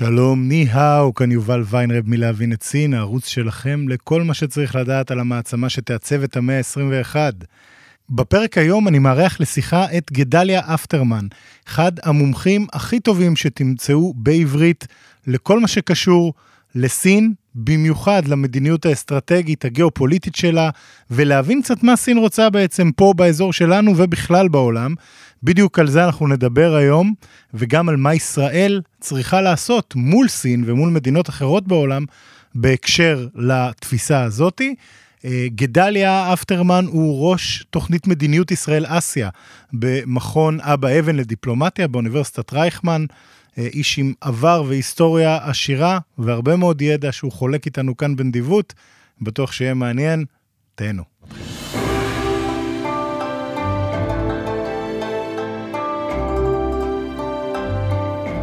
שלום, ני-האו, כאן יובל ויינרב מלהבין את סין, הערוץ שלכם לכל מה שצריך לדעת על המעצמה שתעצב את המאה ה-21. בפרק היום אני מארח לשיחה את גדליה אפטרמן, אחד המומחים הכי טובים שתמצאו בעברית לכל מה שקשור לסין, במיוחד למדיניות האסטרטגית הגיאופוליטית שלה, ולהבין קצת מה סין רוצה בעצם פה באזור שלנו ובכלל בעולם. בדיוק על זה אנחנו נדבר היום, וגם על מה ישראל צריכה לעשות מול סין ומול מדינות אחרות בעולם בהקשר לתפיסה הזאתי. אה, גדליה אפטרמן הוא ראש תוכנית מדיניות ישראל-אסיה במכון אבא אבן לדיפלומטיה באוניברסיטת רייכמן. אה, איש עם עבר והיסטוריה עשירה והרבה מאוד ידע שהוא חולק איתנו כאן בנדיבות. בטוח שיהיה מעניין, תהנו.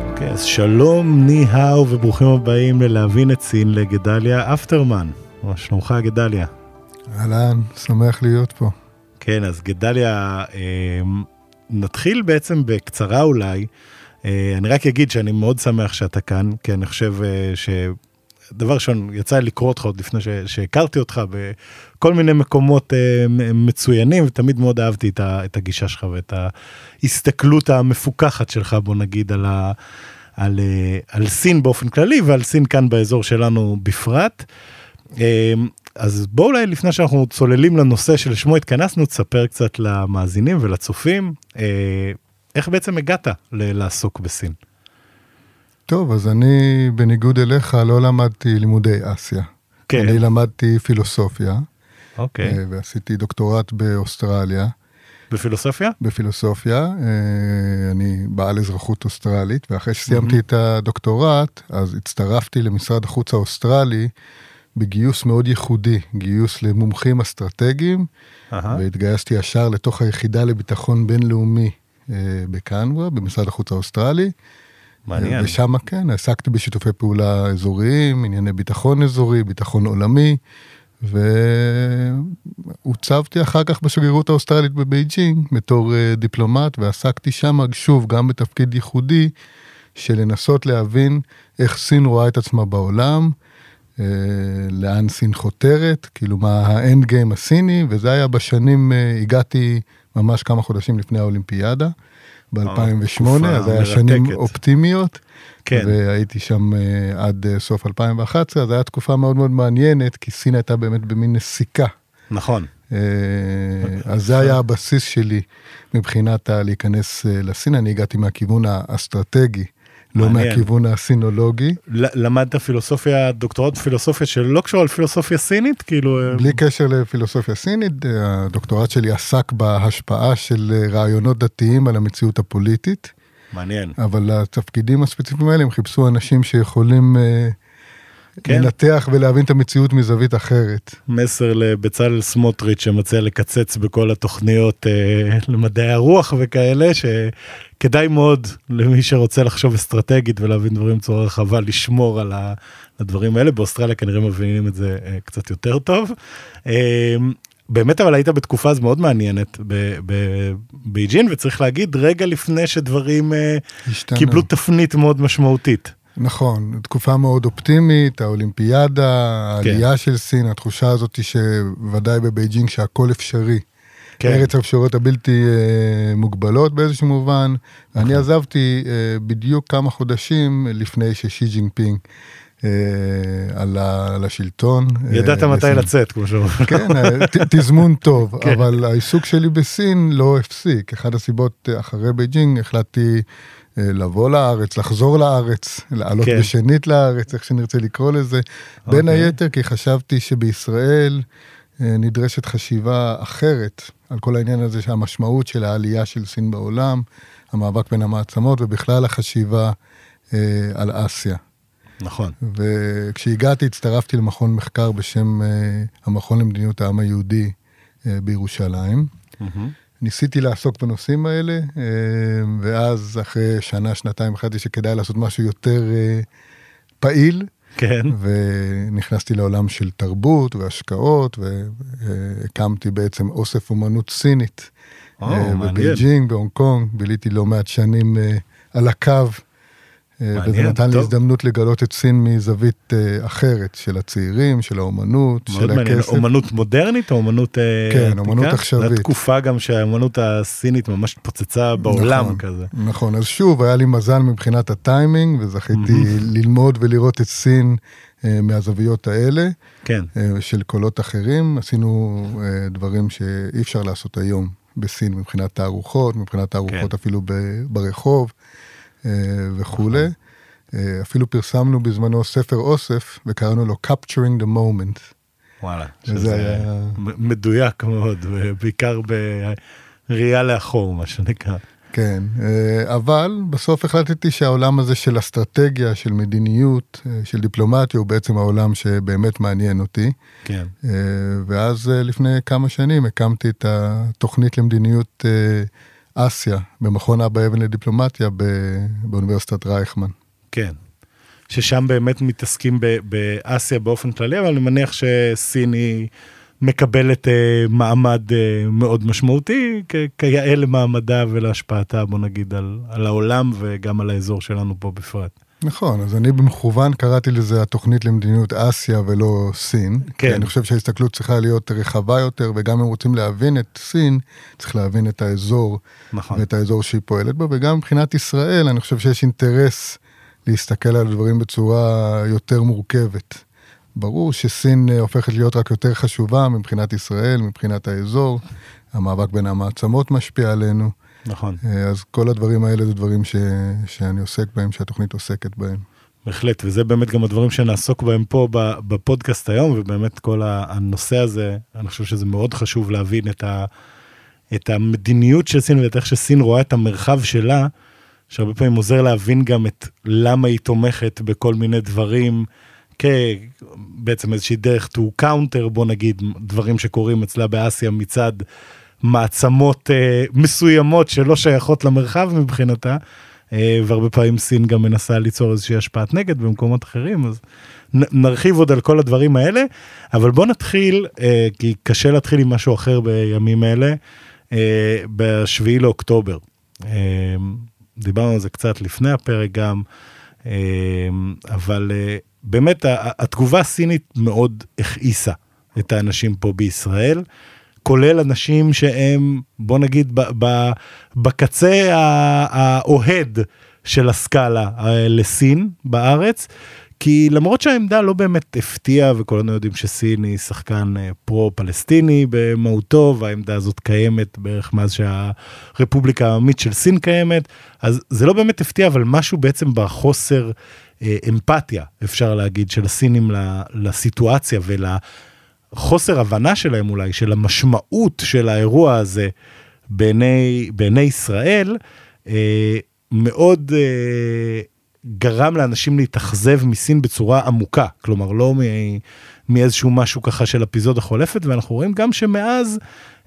אוקיי, אז שלום, ני-האו וברוכים הבאים ללהבין את סין לגדליה אפטרמן. מה שלומך גדליה? אהלן, שמח להיות פה. כן, אז גדליה, אה, נתחיל בעצם בקצרה אולי. אה, אני רק אגיד שאני מאוד שמח שאתה כאן, כי אני חושב אה, ש... דבר ראשון, יצא לי לקרוא אותך עוד לפני ש... שהכרתי אותך בכל מיני מקומות אה, מצוינים, ותמיד מאוד אהבתי את, ה... את הגישה שלך ואת ההסתכלות המפוקחת שלך, בוא נגיד, על, ה... על, על סין באופן כללי ועל סין כאן באזור שלנו בפרט. אז בואו אולי לפני שאנחנו צוללים לנושא שלשמו התכנסנו, תספר קצת למאזינים ולצופים, איך בעצם הגעת לעסוק בסין? טוב, אז אני, בניגוד אליך, לא למדתי לימודי אסיה. כן. אני למדתי פילוסופיה. אוקיי. אה, ועשיתי דוקטורט באוסטרליה. בפילוסופיה? בפילוסופיה. אה, אני בעל אזרחות אוסטרלית, ואחרי שסיימתי mm-hmm. את הדוקטורט, אז הצטרפתי למשרד החוץ האוסטרלי בגיוס מאוד ייחודי, גיוס למומחים אסטרטגיים, uh-huh. והתגייסתי ישר לתוך היחידה לביטחון בינלאומי בקנברה, במשרד החוץ האוסטרלי. מעניין. ושם כן, עסקתי בשיתופי פעולה אזוריים, ענייני ביטחון אזורי, ביטחון עולמי, והוצבתי אחר כך בשגרירות האוסטרלית בבייג'ינג בתור אה, דיפלומט, ועסקתי שם שוב גם בתפקיד ייחודי של לנסות להבין איך סין רואה את עצמה בעולם, אה, לאן סין חותרת, כאילו מה ה end game הסיני, וזה היה בשנים, הגעתי ממש כמה חודשים לפני האולימפיאדה, ב-2008, אז היה שנים אופטימיות. כן. והייתי שם uh, עד uh, סוף 2011, אז הייתה תקופה מאוד מאוד מעניינת, כי סין הייתה באמת במין נסיקה. נכון. Uh, אז זה היה הבסיס שלי מבחינת להיכנס לסין, אני הגעתי מהכיוון האסטרטגי. לא מהכיוון הסינולוגי. למדת פילוסופיה, דוקטורט בפילוסופיה שלא קשור לפילוסופיה סינית? כאילו... אה, בלי קשר לפילוסופיה סינית, הדוקטורט שלי עסק בהשפעה של רעיונות דתיים על המציאות הפוליטית. מעניין. אבל התפקידים הספציפיים האלה הם חיפשו אנשים שיכולים אה, כן. לנתח ולהבין את המציאות מזווית אחרת. מסר לבצלאל סמוטריץ' שמציע לקצץ בכל התוכניות אה, למדעי הרוח וכאלה, שכדאי מאוד למי שרוצה לחשוב אסטרטגית ולהבין דברים בצורה רחבה, לשמור על הדברים האלה. באוסטרליה כנראה מבינים את זה אה, קצת יותר טוב. אה, באמת אבל היית בתקופה אז מאוד מעניינת בבייג'ין וצריך להגיד רגע לפני שדברים אה, השתנו. קיבלו תפנית מאוד משמעותית. נכון, תקופה מאוד אופטימית, האולימפיאדה, כן. העלייה של סין, התחושה הזאת שוודאי בבייג'ינג שהכל אפשרי. כן. ארץ האפשרויות הבלתי אה, מוגבלות באיזשהו מובן. נכון. אני עזבתי אה, בדיוק כמה חודשים לפני ששי ג'ינפינג אה, עלה על השלטון. ידעת אה, מתי לצאת, כמו שאומרים. כן, אה, תזמון טוב, כן. אבל העיסוק שלי בסין לא הפסיק. אחת הסיבות אה, אחרי בייג'ינג החלטתי אה, לבוא לארץ, לחזור לארץ, לעלות כן. בשנית לארץ, איך שנרצה לקרוא לזה. Okay. בין אוקיי. היתר כי חשבתי שבישראל אה, נדרשת חשיבה אחרת על כל העניין הזה שהמשמעות של העלייה של סין בעולם, המאבק בין המעצמות ובכלל החשיבה אה, על אסיה. נכון. וכשהגעתי הצטרפתי למכון מחקר בשם אה, המכון למדיניות העם היהודי אה, בירושלים. Mm-hmm. ניסיתי לעסוק בנושאים האלה, אה, ואז אחרי שנה, שנתיים החלטתי שכדאי לעשות משהו יותר אה, פעיל. כן. ונכנסתי לעולם של תרבות והשקעות, והקמתי בעצם אוסף אומנות סינית. או, אה, בבייג'ינג, בהונג קונג, ביליתי לא מעט שנים על הקו מעניין, וזה נתן טוב. לי הזדמנות לגלות את סין מזווית uh, אחרת, של הצעירים, של האומנות, של מעניין. הכסף. אומנות מודרנית או אומנות כן, עתיקה? אומנות עכשווית. זו תקופה גם שהאומנות הסינית ממש התפוצצה בעולם נכון, כזה. נכון, אז שוב, היה לי מזל מבחינת הטיימינג, וזכיתי mm-hmm. ללמוד ולראות את סין מהזוויות האלה, כן. של קולות אחרים. עשינו דברים שאי אפשר לעשות היום בסין, מבחינת תערוכות, מבחינת תערוכות כן. אפילו ברחוב. אה, וכולי. אה, אפילו פרסמנו בזמנו ספר אוסף וקראנו לו Capturing the Moment. וואלה, שזה היה... מדויק מאוד, בעיקר בראייה לאחור, מה שנקרא. כן, אה, אבל בסוף החלטתי שהעולם הזה של אסטרטגיה, של מדיניות, של דיפלומטיה, הוא בעצם העולם שבאמת מעניין אותי. כן. ואז לפני כמה שנים הקמתי את התוכנית למדיניות אסיה, במכון אבא אבן לדיפלומטיה באוניברסיטת רייכמן. כן, ששם באמת מתעסקים באסיה באופן כללי, אבל אני מניח שסין היא מקבלת אה, מעמד אה, מאוד משמעותי, כיאה למעמדה ולהשפעתה, בוא נגיד, על, על העולם וגם על האזור שלנו פה בפרט. נכון, אז אני במכוון קראתי לזה התוכנית למדיניות אסיה ולא סין. כן. אני חושב שההסתכלות צריכה להיות רחבה יותר, וגם אם רוצים להבין את סין, צריך להבין את האזור, נכון. ואת האזור שהיא פועלת בו, וגם מבחינת ישראל, אני חושב שיש אינטרס להסתכל על הדברים בצורה יותר מורכבת. ברור שסין הופכת להיות רק יותר חשובה מבחינת ישראל, מבחינת האזור, המאבק בין המעצמות משפיע עלינו. נכון. אה, אז כל הדברים האלה זה דברים ש, שאני עוסק בהם, שהתוכנית עוסקת בהם. בהחלט, וזה באמת גם הדברים שנעסוק בהם פה בפודקאסט היום, ובאמת כל הנושא הזה, אני חושב שזה מאוד חשוב להבין את, ה, את המדיניות של סין ואת איך שסין רואה את המרחב שלה, שהרבה פעמים עוזר להבין גם את למה היא תומכת בכל מיני דברים, כבעצם איזושהי דרך to counter, בוא נגיד, דברים שקורים אצלה באסיה מצד מעצמות אה, מסוימות שלא שייכות למרחב מבחינתה, אה, והרבה פעמים סין גם מנסה ליצור איזושהי השפעת נגד במקומות אחרים, אז נ, נרחיב עוד על כל הדברים האלה, אבל בוא נתחיל, אה, כי קשה להתחיל עם משהו אחר בימים אלה, אה, בשביעי לאוקטובר. אה, דיברנו על זה קצת לפני הפרק גם, אה, אבל אה, באמת התגובה הסינית מאוד הכעיסה את האנשים פה בישראל. כולל אנשים שהם, בוא נגיד, ב, ב, בקצה האוהד של הסקאלה אה, לסין בארץ. כי למרות שהעמדה לא באמת הפתיעה וכולנו יודעים שסין היא שחקן אה, פרו-פלסטיני במהותו והעמדה הזאת קיימת בערך מאז שהרפובליקה העממית של סין קיימת, אז זה לא באמת הפתיע אבל משהו בעצם בחוסר אה, אמפתיה אפשר להגיד של הסינים לסיטואציה ול... חוסר הבנה שלהם אולי, של המשמעות של האירוע הזה בעיני, בעיני ישראל, אה, מאוד אה, גרם לאנשים להתאכזב מסין בצורה עמוקה, כלומר לא מאיזשהו משהו ככה של אפיזודה חולפת, ואנחנו רואים גם שמאז,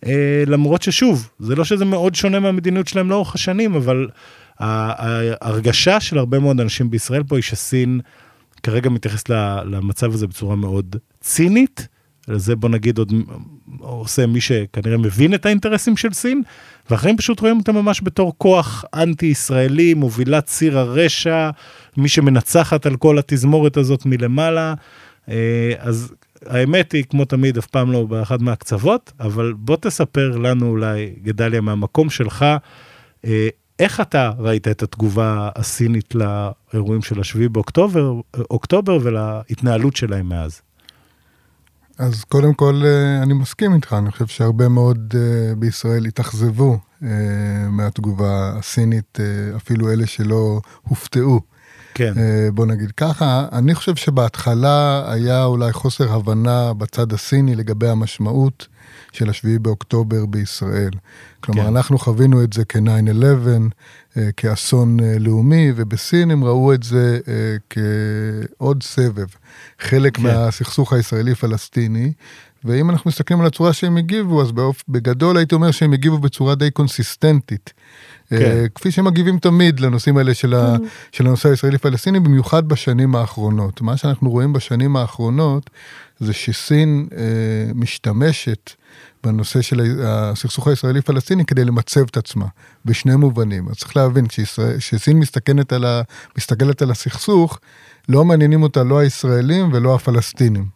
אה, למרות ששוב, זה לא שזה מאוד שונה מהמדיניות שלהם לאורך השנים, אבל ההרגשה של הרבה מאוד אנשים בישראל פה היא שסין כרגע מתייחסת למצב הזה בצורה מאוד צינית. זה בוא נגיד עוד עושה מי שכנראה מבין את האינטרסים של סין, ואחרים פשוט רואים אותם ממש בתור כוח אנטי-ישראלי, מובילת ציר הרשע, מי שמנצחת על כל התזמורת הזאת מלמעלה. אה, אז האמת היא, כמו תמיד, אף פעם לא באחד מהקצוות, אבל בוא תספר לנו אולי, גדליה, מהמקום שלך, אה, איך אתה ראית את התגובה הסינית לאירועים של השביעי באוקטובר אוקטובר ולהתנהלות שלהם מאז? אז קודם כל, אה, אני מסכים איתך, אני חושב שהרבה מאוד אה, בישראל התאכזבו אה, מהתגובה הסינית, אפילו אלה שלא הופתעו. כן. בוא נגיד ככה, אני חושב שבהתחלה היה אולי חוסר הבנה בצד הסיני לגבי המשמעות של השביעי באוקטובר בישראל. כלומר, כן. אנחנו חווינו את זה כ-9-11, אה, כאסון אה, לאומי, ובסין הם ראו את זה אה, כעוד סבב, חלק כן. מהסכסוך הישראלי-פלסטיני, ואם אנחנו מסתכלים על הצורה שהם הגיבו, אז באופ... בגדול הייתי אומר שהם הגיבו בצורה די קונסיסטנטית. כן. Uh, כפי שהם מגיבים תמיד לנושאים האלה של, ה... Mm. של הנושא הישראלי-פלסטיני, במיוחד בשנים האחרונות. מה שאנחנו רואים בשנים האחרונות, זה שסין uh, משתמשת בנושא של הסכסוך הישראלי-פלסטיני כדי למצב את עצמה, בשני מובנים. אז צריך להבין, כשסין מסתכלת על, ה... מסתכלת על הסכסוך, לא מעניינים אותה לא הישראלים ולא הפלסטינים.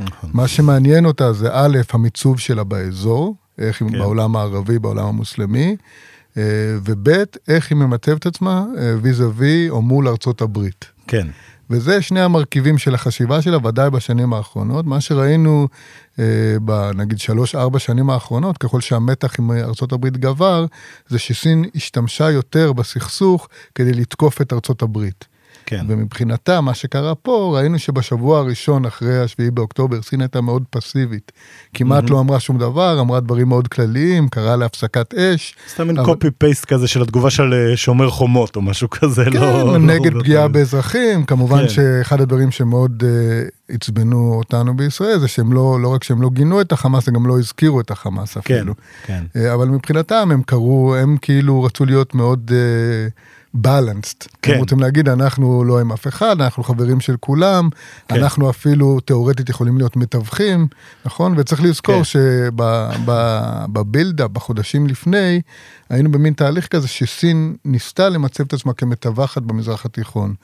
נכון. מה שמעניין אותה זה א', המיצוב שלה באזור, איך כן. בעולם הערבי, בעולם המוסלמי, אה, וב', איך היא ממטב את עצמה ויזה וי או מול ארצות הברית. כן. וזה שני המרכיבים של החשיבה שלה, ודאי בשנים האחרונות. מה שראינו אה, בנגיד שלוש-ארבע שנים האחרונות, ככל שהמתח עם ארה"ב גבר, זה שסין השתמשה יותר בסכסוך כדי לתקוף את ארה"ב. כן. ומבחינתה, מה שקרה פה, ראינו שבשבוע הראשון אחרי השביעי באוקטובר, סין הייתה מאוד פסיבית. כמעט mm-hmm. לא אמרה שום דבר, אמרה דברים מאוד כלליים, קראה להפסקת אש. סתם מין קופי פייסט כזה של התגובה של אה, שומר חומות או משהו כזה, כן, לא... כן, נגד לא פגיעה לא... באזרחים, כמובן כן. שאחד הדברים שמאוד uh, עצבנו אותנו בישראל, זה שהם לא, לא רק שהם לא גינו את החמאס, הם גם לא הזכירו את החמאס כן, אפילו. כן, כן. Uh, אבל מבחינתם הם קראו, הם כאילו רצו להיות מאוד... Uh, בלנסט. כן. הם רוצים להגיד, אנחנו לא עם אף אחד, אנחנו חברים של כולם, כן. אנחנו אפילו תאורטית יכולים להיות מתווכים, נכון? וצריך לזכור כן. שבבילדה, בחודשים לפני, היינו במין תהליך כזה שסין ניסתה למצב את עצמה כמתווכת במזרח התיכון.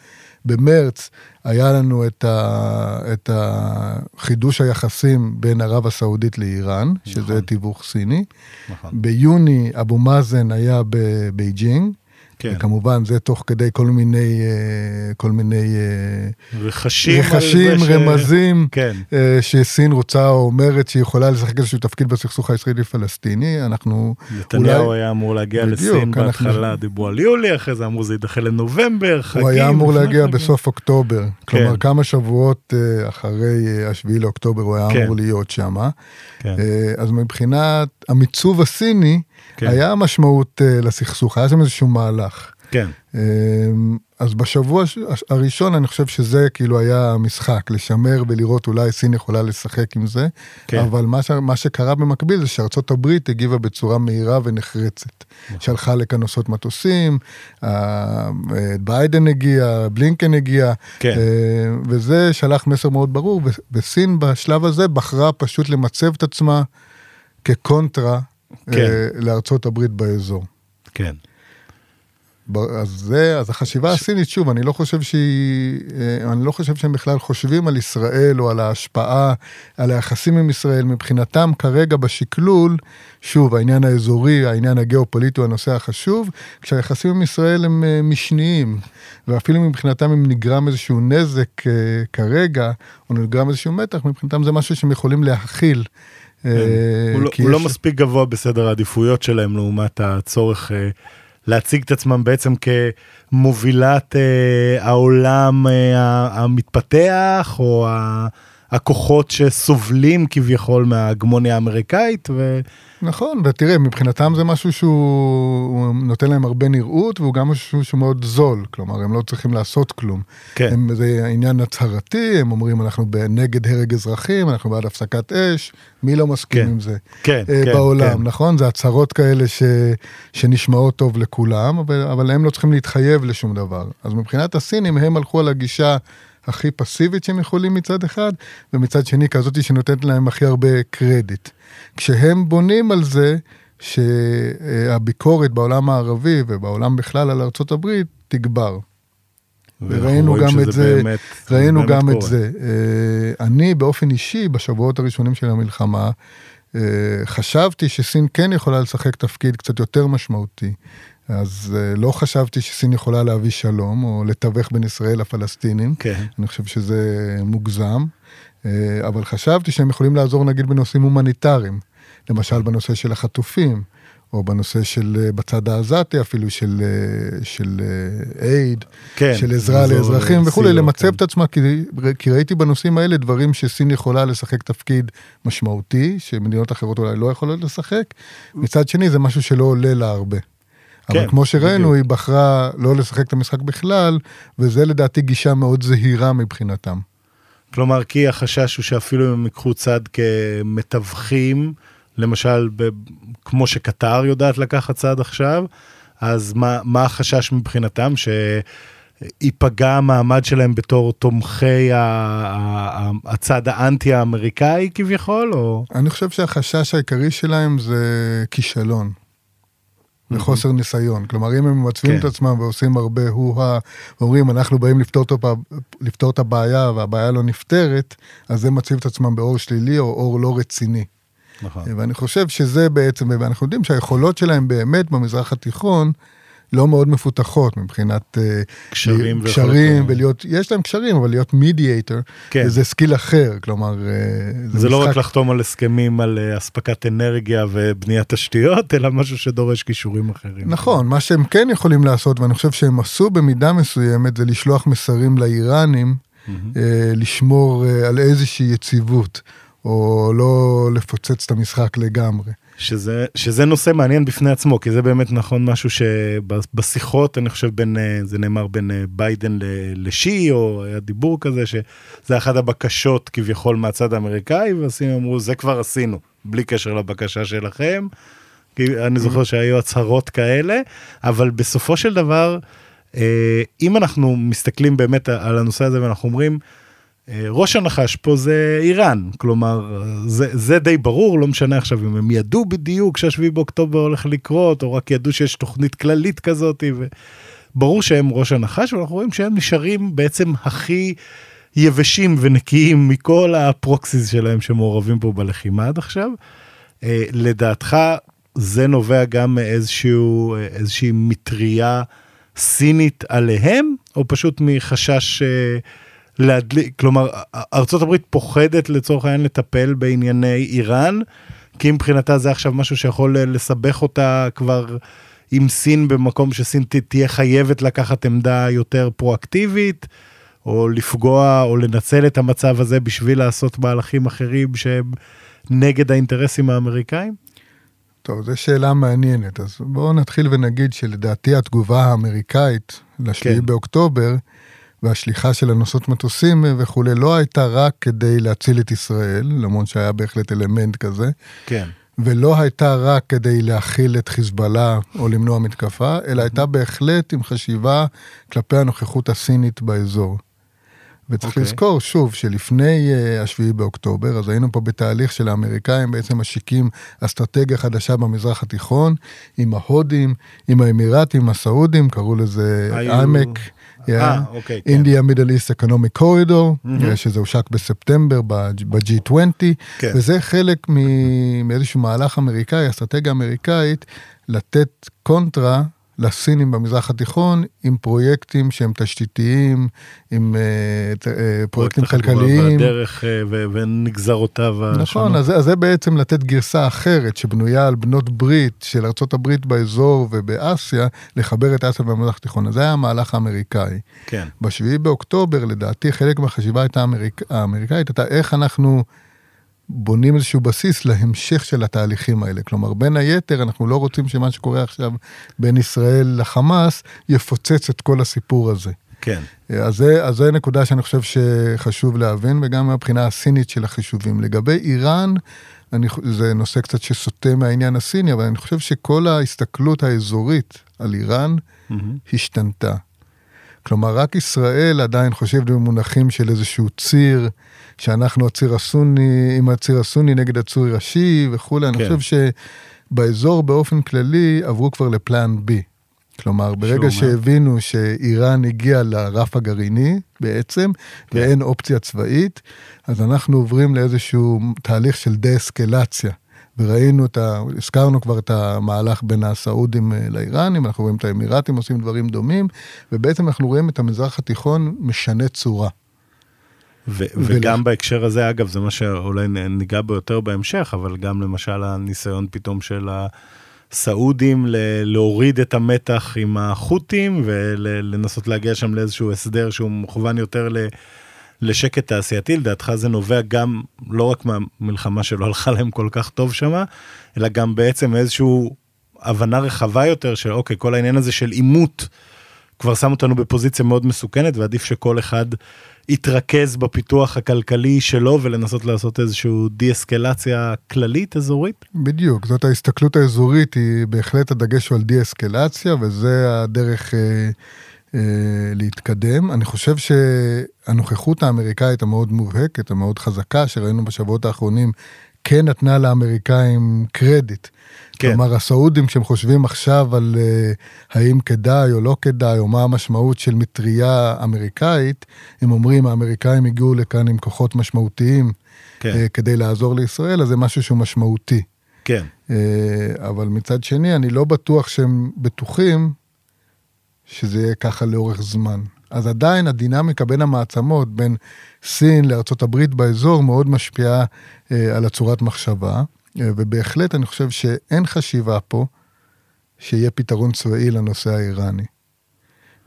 במרץ היה לנו את, ה, את החידוש היחסים בין ערב הסעודית לאיראן, נכון. שזה תיווך סיני. נכון. ביוני אבו מאזן היה בבייג'ינג. כן. וכמובן זה תוך כדי כל מיני, אה, כל מיני אה, רכשים, רכשים רמזים, ש... כן. אה, שסין רוצה או אומרת שהיא יכולה לשחק איזשהו תפקיד בסכסוך הישראלי-פלסטיני, אנחנו נתניהו אולי... היה אמור להגיע בדיוק, לסין בהתחלה, אנחנו... דיברו על יולי, אחרי זה אמרו זה יידחה לנובמבר, חגים. הוא היה אמור להגיע בסוף אוקטובר, כן. כלומר כמה שבועות אחרי השביעי לאוקטובר הוא היה כן. אמור להיות שם. כן. אז מבחינת המיצוב הסיני, כן. היה משמעות uh, לסכסוך, היה שם איזשהו מהלך. כן. Uh, אז בשבוע הראשון אני חושב שזה כאילו היה המשחק, לשמר ולראות אולי סין יכולה לשחק עם זה, כן. אבל מה, ש, מה שקרה במקביל זה שארצות הברית הגיבה בצורה מהירה ונחרצת. נכון. שלחה לכאן נוסעות מטוסים, אה, ביידן הגיע, בלינקן הגיע, כן. וזה שלח מסר מאוד ברור, וסין בשלב הזה בחרה פשוט למצב את עצמה כקונטרה כן. אה, לארצות הברית באזור. כן. אז זה, אז החשיבה ש... הסינית, שוב, אני לא חושב שהיא, אה, אני לא חושב שהם בכלל חושבים על ישראל או על ההשפעה, על היחסים עם ישראל, מבחינתם כרגע בשקלול, שוב, העניין האזורי, העניין הגיאופוליטי הוא הנושא החשוב, כשהיחסים עם ישראל הם אה, משניים, ואפילו מבחינתם אם נגרם איזשהו נזק כרגע, או נגרם איזשהו מתח, מבחינתם זה משהו שהם יכולים להכיל. כן. אה, הוא, לא, לא מספיק גבוה בסדר העדיפויות שלהם לעומת הצורך אה, להציג את עצמם בעצם כמובילת אה, העולם המתפתח או הכוחות שסובלים כביכול מההגמוניה האמריקאית. ו... נכון, ותראה, מבחינתם זה משהו שהוא נותן להם הרבה נראות, והוא גם משהו שהוא מאוד זול, כלומר, הם לא צריכים לעשות כלום. כן. הם, זה עניין הצהרתי, הם אומרים, אנחנו נגד הרג אזרחים, אנחנו בעד הפסקת אש, מי לא מסכים כן. עם זה? כן, אה, כן. בעולם, כן. נכון? זה הצהרות כאלה ש, שנשמעות טוב לכולם, אבל, אבל הם לא צריכים להתחייב לשום דבר. אז מבחינת הסינים, הם הלכו על הגישה... הכי פסיבית שהם יכולים מצד אחד, ומצד שני כזאת שנותנת להם הכי הרבה קרדיט. כשהם בונים על זה שהביקורת בעולם הערבי ובעולם בכלל על ארצות הברית תגבר. וראינו גם את זה, באמת, ראינו באמת גם קורה. את זה. אה, אני באופן אישי, בשבועות הראשונים של המלחמה, אה, חשבתי שסין כן יכולה לשחק תפקיד קצת יותר משמעותי. אז uh, לא חשבתי שסין יכולה להביא שלום, או לתווך בין ישראל לפלסטינים. כן. אני חושב שזה מוגזם. Uh, אבל חשבתי שהם יכולים לעזור נגיד בנושאים הומניטריים. למשל בנושא של החטופים, או בנושא של, uh, בצד העזתי אפילו, של, של אייד, כן, של עזרה לאזרחים וכולי, למצב כן. את עצמה, כי, כי ראיתי בנושאים האלה דברים שסין יכולה לשחק תפקיד משמעותי, שמדינות אחרות אולי לא יכולות לשחק. מצד שני, זה משהו שלא עולה לה הרבה. אבל כן, כמו שראינו, היא בחרה לא לשחק את המשחק בכלל, וזה לדעתי גישה מאוד זהירה מבחינתם. כלומר, כי החשש הוא שאפילו אם הם ייקחו צד כמתווכים, למשל, ב, כמו שקטר יודעת לקחת צד עכשיו, אז מה, מה החשש מבחינתם? שייפגע המעמד שלהם בתור תומכי הצד האנטי-האמריקאי כביכול, או... אני חושב שהחשש העיקרי שלהם זה כישלון. וחוסר ניסיון. כלומר, אם הם מצביעים כן. את עצמם ועושים הרבה הו-הא, ואומרים, אנחנו באים לפתור, לפתור את הבעיה והבעיה לא נפתרת, אז הם מציבים את עצמם באור שלילי או אור לא רציני. נכון. ואני חושב שזה בעצם, ואנחנו יודעים שהיכולות שלהם באמת במזרח התיכון, לא מאוד מפותחות מבחינת אה, קשרים, קשרים ולהיות, יש להם קשרים, אבל להיות mediator, כן. זה skill אחר, כלומר, אה, זה, זה לא משחק... לא רק לחתום על הסכמים על אה, אספקת אנרגיה ובניית תשתיות, אלא משהו שדורש כישורים אחרים. נכון, מה שהם כן יכולים לעשות, ואני חושב שהם עשו במידה מסוימת, זה לשלוח מסרים לאיראנים, mm-hmm. לשמור על איזושהי יציבות, או לא לפוצץ את המשחק לגמרי. שזה, שזה נושא מעניין בפני עצמו, כי זה באמת נכון משהו שבשיחות, אני חושב בין, אה, זה נאמר בין אה, ביידן לשי, או היה דיבור כזה, שזה אחת הבקשות כביכול מהצד האמריקאי, והסינים אמרו, זה כבר עשינו, בלי קשר לבקשה שלכם. כי אני זוכר שהיו הצהרות כאלה, אבל בסופו של דבר, אה, אם אנחנו מסתכלים באמת על הנושא הזה ואנחנו אומרים, ראש הנחש פה זה איראן, כלומר, זה, זה די ברור, לא משנה עכשיו אם הם ידעו בדיוק שהשביעי באוקטובר הולך לקרות, או רק ידעו שיש תוכנית כללית כזאת, וברור שהם ראש הנחש, ואנחנו רואים שהם נשארים בעצם הכי יבשים ונקיים מכל הפרוקסיס שלהם שמעורבים פה בלחימה עד עכשיו. אה, לדעתך, זה נובע גם מאיזשהו, אה, איזושהי מטריה סינית עליהם, או פשוט מחשש... להדליק, כלומר, ארה"ב פוחדת לצורך העניין לטפל בענייני איראן, כי מבחינתה זה עכשיו משהו שיכול לסבך אותה כבר עם סין במקום שסין תהיה חייבת לקחת עמדה יותר פרואקטיבית, או לפגוע או לנצל את המצב הזה בשביל לעשות מהלכים אחרים שהם נגד האינטרסים האמריקאים? טוב, זו שאלה מעניינת. אז בואו נתחיל ונגיד שלדעתי התגובה האמריקאית ל-7 כן. באוקטובר, והשליחה של הנוסעות מטוסים וכולי לא הייתה רק כדי להציל את ישראל, למרות שהיה בהחלט אלמנט כזה. כן. ולא הייתה רק כדי להכיל את חיזבאללה או למנוע מתקפה, אלא הייתה בהחלט עם חשיבה כלפי הנוכחות הסינית באזור. וצריך okay. אוקיי. לזכור שוב שלפני uh, השביעי באוקטובר, אז היינו פה בתהליך של האמריקאים בעצם משיקים אסטרטגיה חדשה במזרח התיכון, עם ההודים, עם האמירתים, הסעודים, קראו לזה עמק. אה, אוקיי, כן. אינדיה מידל איסט אקונומי קורידור, שזה הושק בספטמבר ב-G20, כן. וזה חלק מאיזשהו מהלך אמריקאי, אסטרטגיה אמריקאית, לתת קונטרה לסינים במזרח התיכון עם פרויקטים שהם תשתיתיים, עם uh, uh, פרויקטים כלכליים. והדרך uh, ונגזרותיו השונות. נכון, אז, אז זה בעצם לתת גרסה אחרת שבנויה על בנות ברית של ארה"ב באזור ובאסיה, לחבר את אסיה במזרח התיכון. אז זה היה המהלך האמריקאי. כן. בשביעי באוקטובר, לדעתי, חלק מהחשיבה הייתה האמריק... האמריקאית, הייתה איך אנחנו... בונים איזשהו בסיס להמשך של התהליכים האלה. כלומר, בין היתר, אנחנו לא רוצים שמה שקורה עכשיו בין ישראל לחמאס יפוצץ את כל הסיפור הזה. כן. אז זה, אז זה נקודה שאני חושב שחשוב להבין, וגם מהבחינה הסינית של החישובים. לגבי איראן, אני, זה נושא קצת שסוטה מהעניין הסיני, אבל אני חושב שכל ההסתכלות האזורית על איראן mm-hmm. השתנתה. כלומר, רק ישראל עדיין חושבת במונחים של איזשהו ציר, שאנחנו הציר הסוני, עם הציר הסוני נגד הציר השיעי וכולי, כן. אני חושב שבאזור באופן כללי עברו כבר לפלן בי. כלומר, ברגע שהבינו שאיראן הגיעה לרף הגרעיני בעצם, כן. ואין אופציה צבאית, אז אנחנו עוברים לאיזשהו תהליך של דה-אסקלציה. וראינו את ה... הזכרנו כבר את המהלך בין הסעודים אה, לאיראנים, אנחנו רואים את האמירתים עושים דברים דומים, ובעצם אנחנו רואים את המזרח התיכון משנה צורה. ו- וגם בהקשר הזה, אגב, זה מה שאולי ניגע בו יותר בהמשך, אבל גם למשל הניסיון פתאום של הסעודים ל- להוריד את המתח עם החות'ים ולנסות להגיע שם לאיזשהו הסדר שהוא מכוון יותר ל... לשקט תעשייתי, לדעתך זה נובע גם לא רק מהמלחמה שלא הלכה להם כל כך טוב שמה, אלא גם בעצם איזושהי הבנה רחבה יותר של אוקיי, כל העניין הזה של עימות כבר שם אותנו בפוזיציה מאוד מסוכנת ועדיף שכל אחד יתרכז בפיתוח הכלכלי שלו ולנסות לעשות איזושהי די-אסקלציה כללית אזורית? בדיוק, זאת ההסתכלות האזורית, היא בהחלט הדגש הוא על די-אסקלציה וזה הדרך אה, להתקדם. אני חושב שהנוכחות האמריקאית המאוד מובהקת, המאוד חזקה, שראינו בשבועות האחרונים, כן נתנה לאמריקאים קרדיט. כן. כלומר, הסעודים, כשהם חושבים עכשיו על uh, האם כדאי או לא כדאי, או מה המשמעות של מטריה אמריקאית, הם אומרים, האמריקאים הגיעו לכאן עם כוחות משמעותיים כן. uh, כדי לעזור לישראל, אז זה משהו שהוא משמעותי. כן. Uh, אבל מצד שני, אני לא בטוח שהם בטוחים שזה יהיה ככה לאורך זמן. אז עדיין הדינמיקה בין המעצמות, בין סין לארה"ב באזור, מאוד משפיעה אה, על הצורת מחשבה. אה, ובהחלט אני חושב שאין חשיבה פה שיהיה פתרון צבאי לנושא האיראני.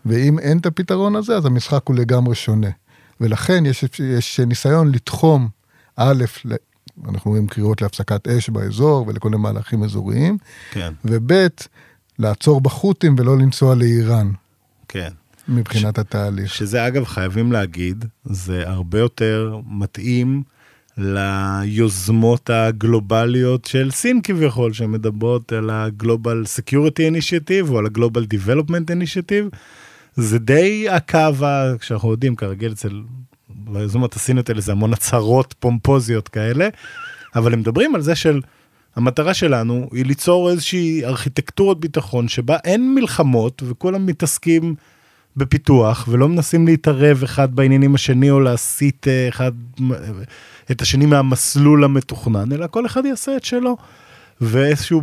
ואם אין את הפתרון הזה, אז המשחק הוא לגמרי שונה. ולכן יש, יש ניסיון לתחום, א', אנחנו רואים קריאות להפסקת אש באזור ולכל מיני מהלכים אזוריים, כן. וב', לעצור בחות'ים ולא לנסוע לאיראן. כן. מבחינת ש... התהליך. שזה אגב, חייבים להגיד, זה הרבה יותר מתאים ליוזמות הגלובליות של סין כביכול, שמדברות על ה-Global Security Initiative או על ה-Global Development Initiative. זה די הקו, שאנחנו יודעים, כרגיל אצל היוזמות הסיניות האלה זה המון הצהרות פומפוזיות כאלה, אבל הם מדברים על זה של המטרה שלנו היא ליצור איזושהי ארכיטקטורת ביטחון שבה אין מלחמות וכולם מתעסקים בפיתוח ולא מנסים להתערב אחד בעניינים השני או להסיט אה, אחד את השני מהמסלול המתוכנן, אלא כל אחד יעשה את שלו. ואיזשהו,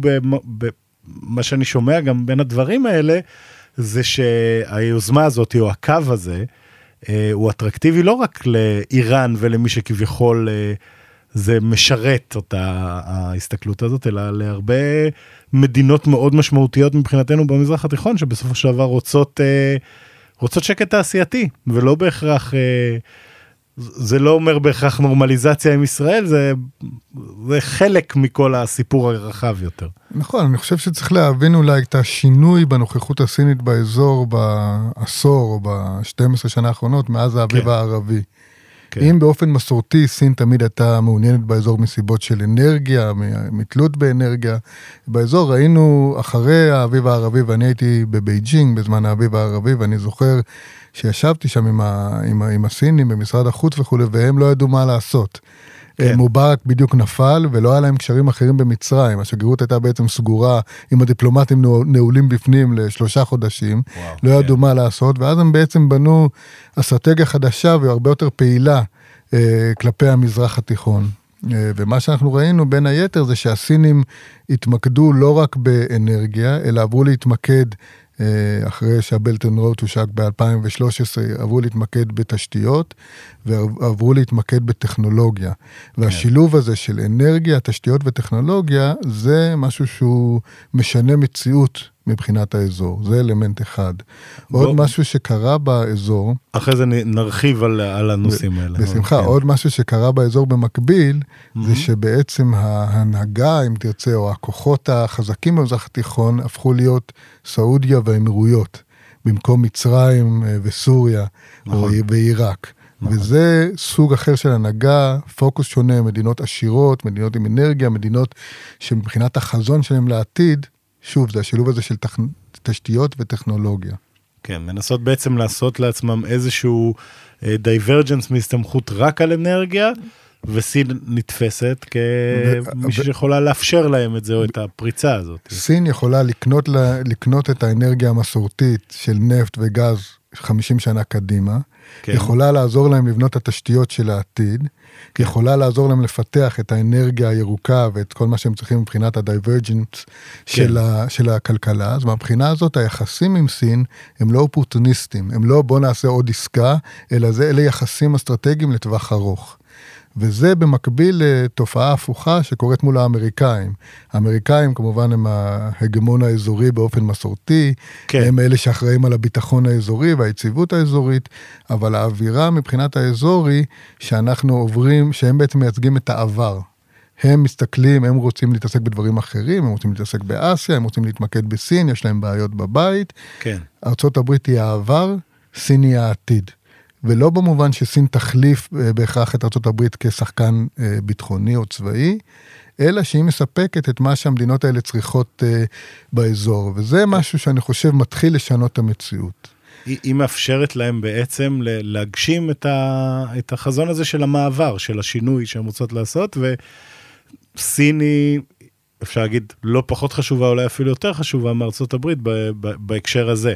מה שאני שומע גם בין הדברים האלה, זה שהיוזמה הזאת או הקו הזה, אה, הוא אטרקטיבי לא רק לאיראן ולמי שכביכול אה, זה משרת אותה ההסתכלות הזאת, אלא להרבה מדינות מאוד משמעותיות מבחינתנו במזרח התיכון, שבסופו של דבר רוצות, אה, רוצות שקט תעשייתי, ולא בהכרח זה לא אומר בהכרח נורמליזציה עם ישראל, זה, זה חלק מכל הסיפור הרחב יותר. נכון, אני חושב שצריך להבין אולי את השינוי בנוכחות הסינית באזור בעשור או ב-12 שנה האחרונות, מאז האביב כן. הערבי. כן. אם באופן מסורתי סין תמיד הייתה מעוניינת באזור מסיבות של אנרגיה, מתלות באנרגיה, באזור ראינו אחרי האביב הערבי, ואני הייתי בבייג'ינג בזמן האביב הערבי, ואני זוכר שישבתי שם עם, ה, עם, ה, עם הסינים במשרד החוץ וכולי, והם לא ידעו מה לעשות. כן. מובארק בדיוק נפל ולא היה להם קשרים אחרים במצרים, השגרירות הייתה בעצם סגורה עם הדיפלומטים נעולים בפנים לשלושה חודשים, וואו, לא ידעו כן. מה לעשות, ואז הם בעצם בנו אסטרטגיה חדשה והרבה יותר פעילה אה, כלפי המזרח התיכון. אה, ומה שאנחנו ראינו בין היתר זה שהסינים התמקדו לא רק באנרגיה, אלא עברו להתמקד אה, אחרי שהבלטון רוט הושק ב-2013, עברו להתמקד בתשתיות ועברו להתמקד בטכנולוגיה. כן. והשילוב הזה של אנרגיה, תשתיות וטכנולוגיה, זה משהו שהוא משנה מציאות מבחינת האזור, זה אלמנט אחד. בוא, עוד משהו שקרה באזור... אחרי זה נרחיב על, על הנושאים האלה. בשמחה, כן. עוד משהו שקרה באזור במקביל, mm-hmm. זה שבעצם ההנהגה, אם תרצה, או הכוחות החזקים במזרח התיכון, הפכו להיות סעודיה והאמירויות, במקום מצרים אה, וסוריה, נכון. ועיראק. נכון. וזה סוג אחר של הנהגה, פוקוס שונה, מדינות עשירות, מדינות עם אנרגיה, מדינות שמבחינת החזון שלהם לעתיד, שוב, זה השילוב הזה של תכ... תשתיות וטכנולוגיה. כן, מנסות בעצם לעשות לעצמם איזשהו divergence uh, מהסתמכות רק על אנרגיה, וסין נתפסת כמישהו שיכולה לאפשר להם את זה או את הפריצה הזאת. סין יכולה לקנות, לקנות את האנרגיה המסורתית של נפט וגז 50 שנה קדימה, כן. יכולה לעזור להם לבנות את התשתיות של העתיד, כן. יכולה לעזור להם לפתח את האנרגיה הירוקה ואת כל מה שהם צריכים מבחינת ה divergent כן. של, של הכלכלה, אז מהבחינה הזאת היחסים עם סין הם לא אופורטוניסטים, הם לא בוא נעשה עוד עסקה, אלא זה אלה יחסים אסטרטגיים לטווח ארוך. וזה במקביל לתופעה הפוכה שקורית מול האמריקאים. האמריקאים כמובן הם ההגמון האזורי באופן מסורתי, כן. הם אלה שאחראים על הביטחון האזורי והיציבות האזורית, אבל האווירה מבחינת האזור היא שאנחנו עוברים, שהם בעצם מייצגים את העבר. הם מסתכלים, הם רוצים להתעסק בדברים אחרים, הם רוצים להתעסק באסיה, הם רוצים להתמקד בסין, יש להם בעיות בבית. כן. ארה"ב היא העבר, סין היא העתיד. ולא במובן שסין תחליף אה, בהכרח את ארה"ב כשחקן אה, ביטחוני או צבאי, אלא שהיא מספקת את מה שהמדינות האלה צריכות אה, באזור, וזה משהו שאני חושב מתחיל לשנות את המציאות. היא, היא מאפשרת להם בעצם להגשים את, ה, את החזון הזה של המעבר, של השינוי שהן רוצות לעשות, וסין היא, אפשר להגיד, לא פחות חשובה, אולי אפילו יותר חשובה מארצות הברית בהקשר הזה.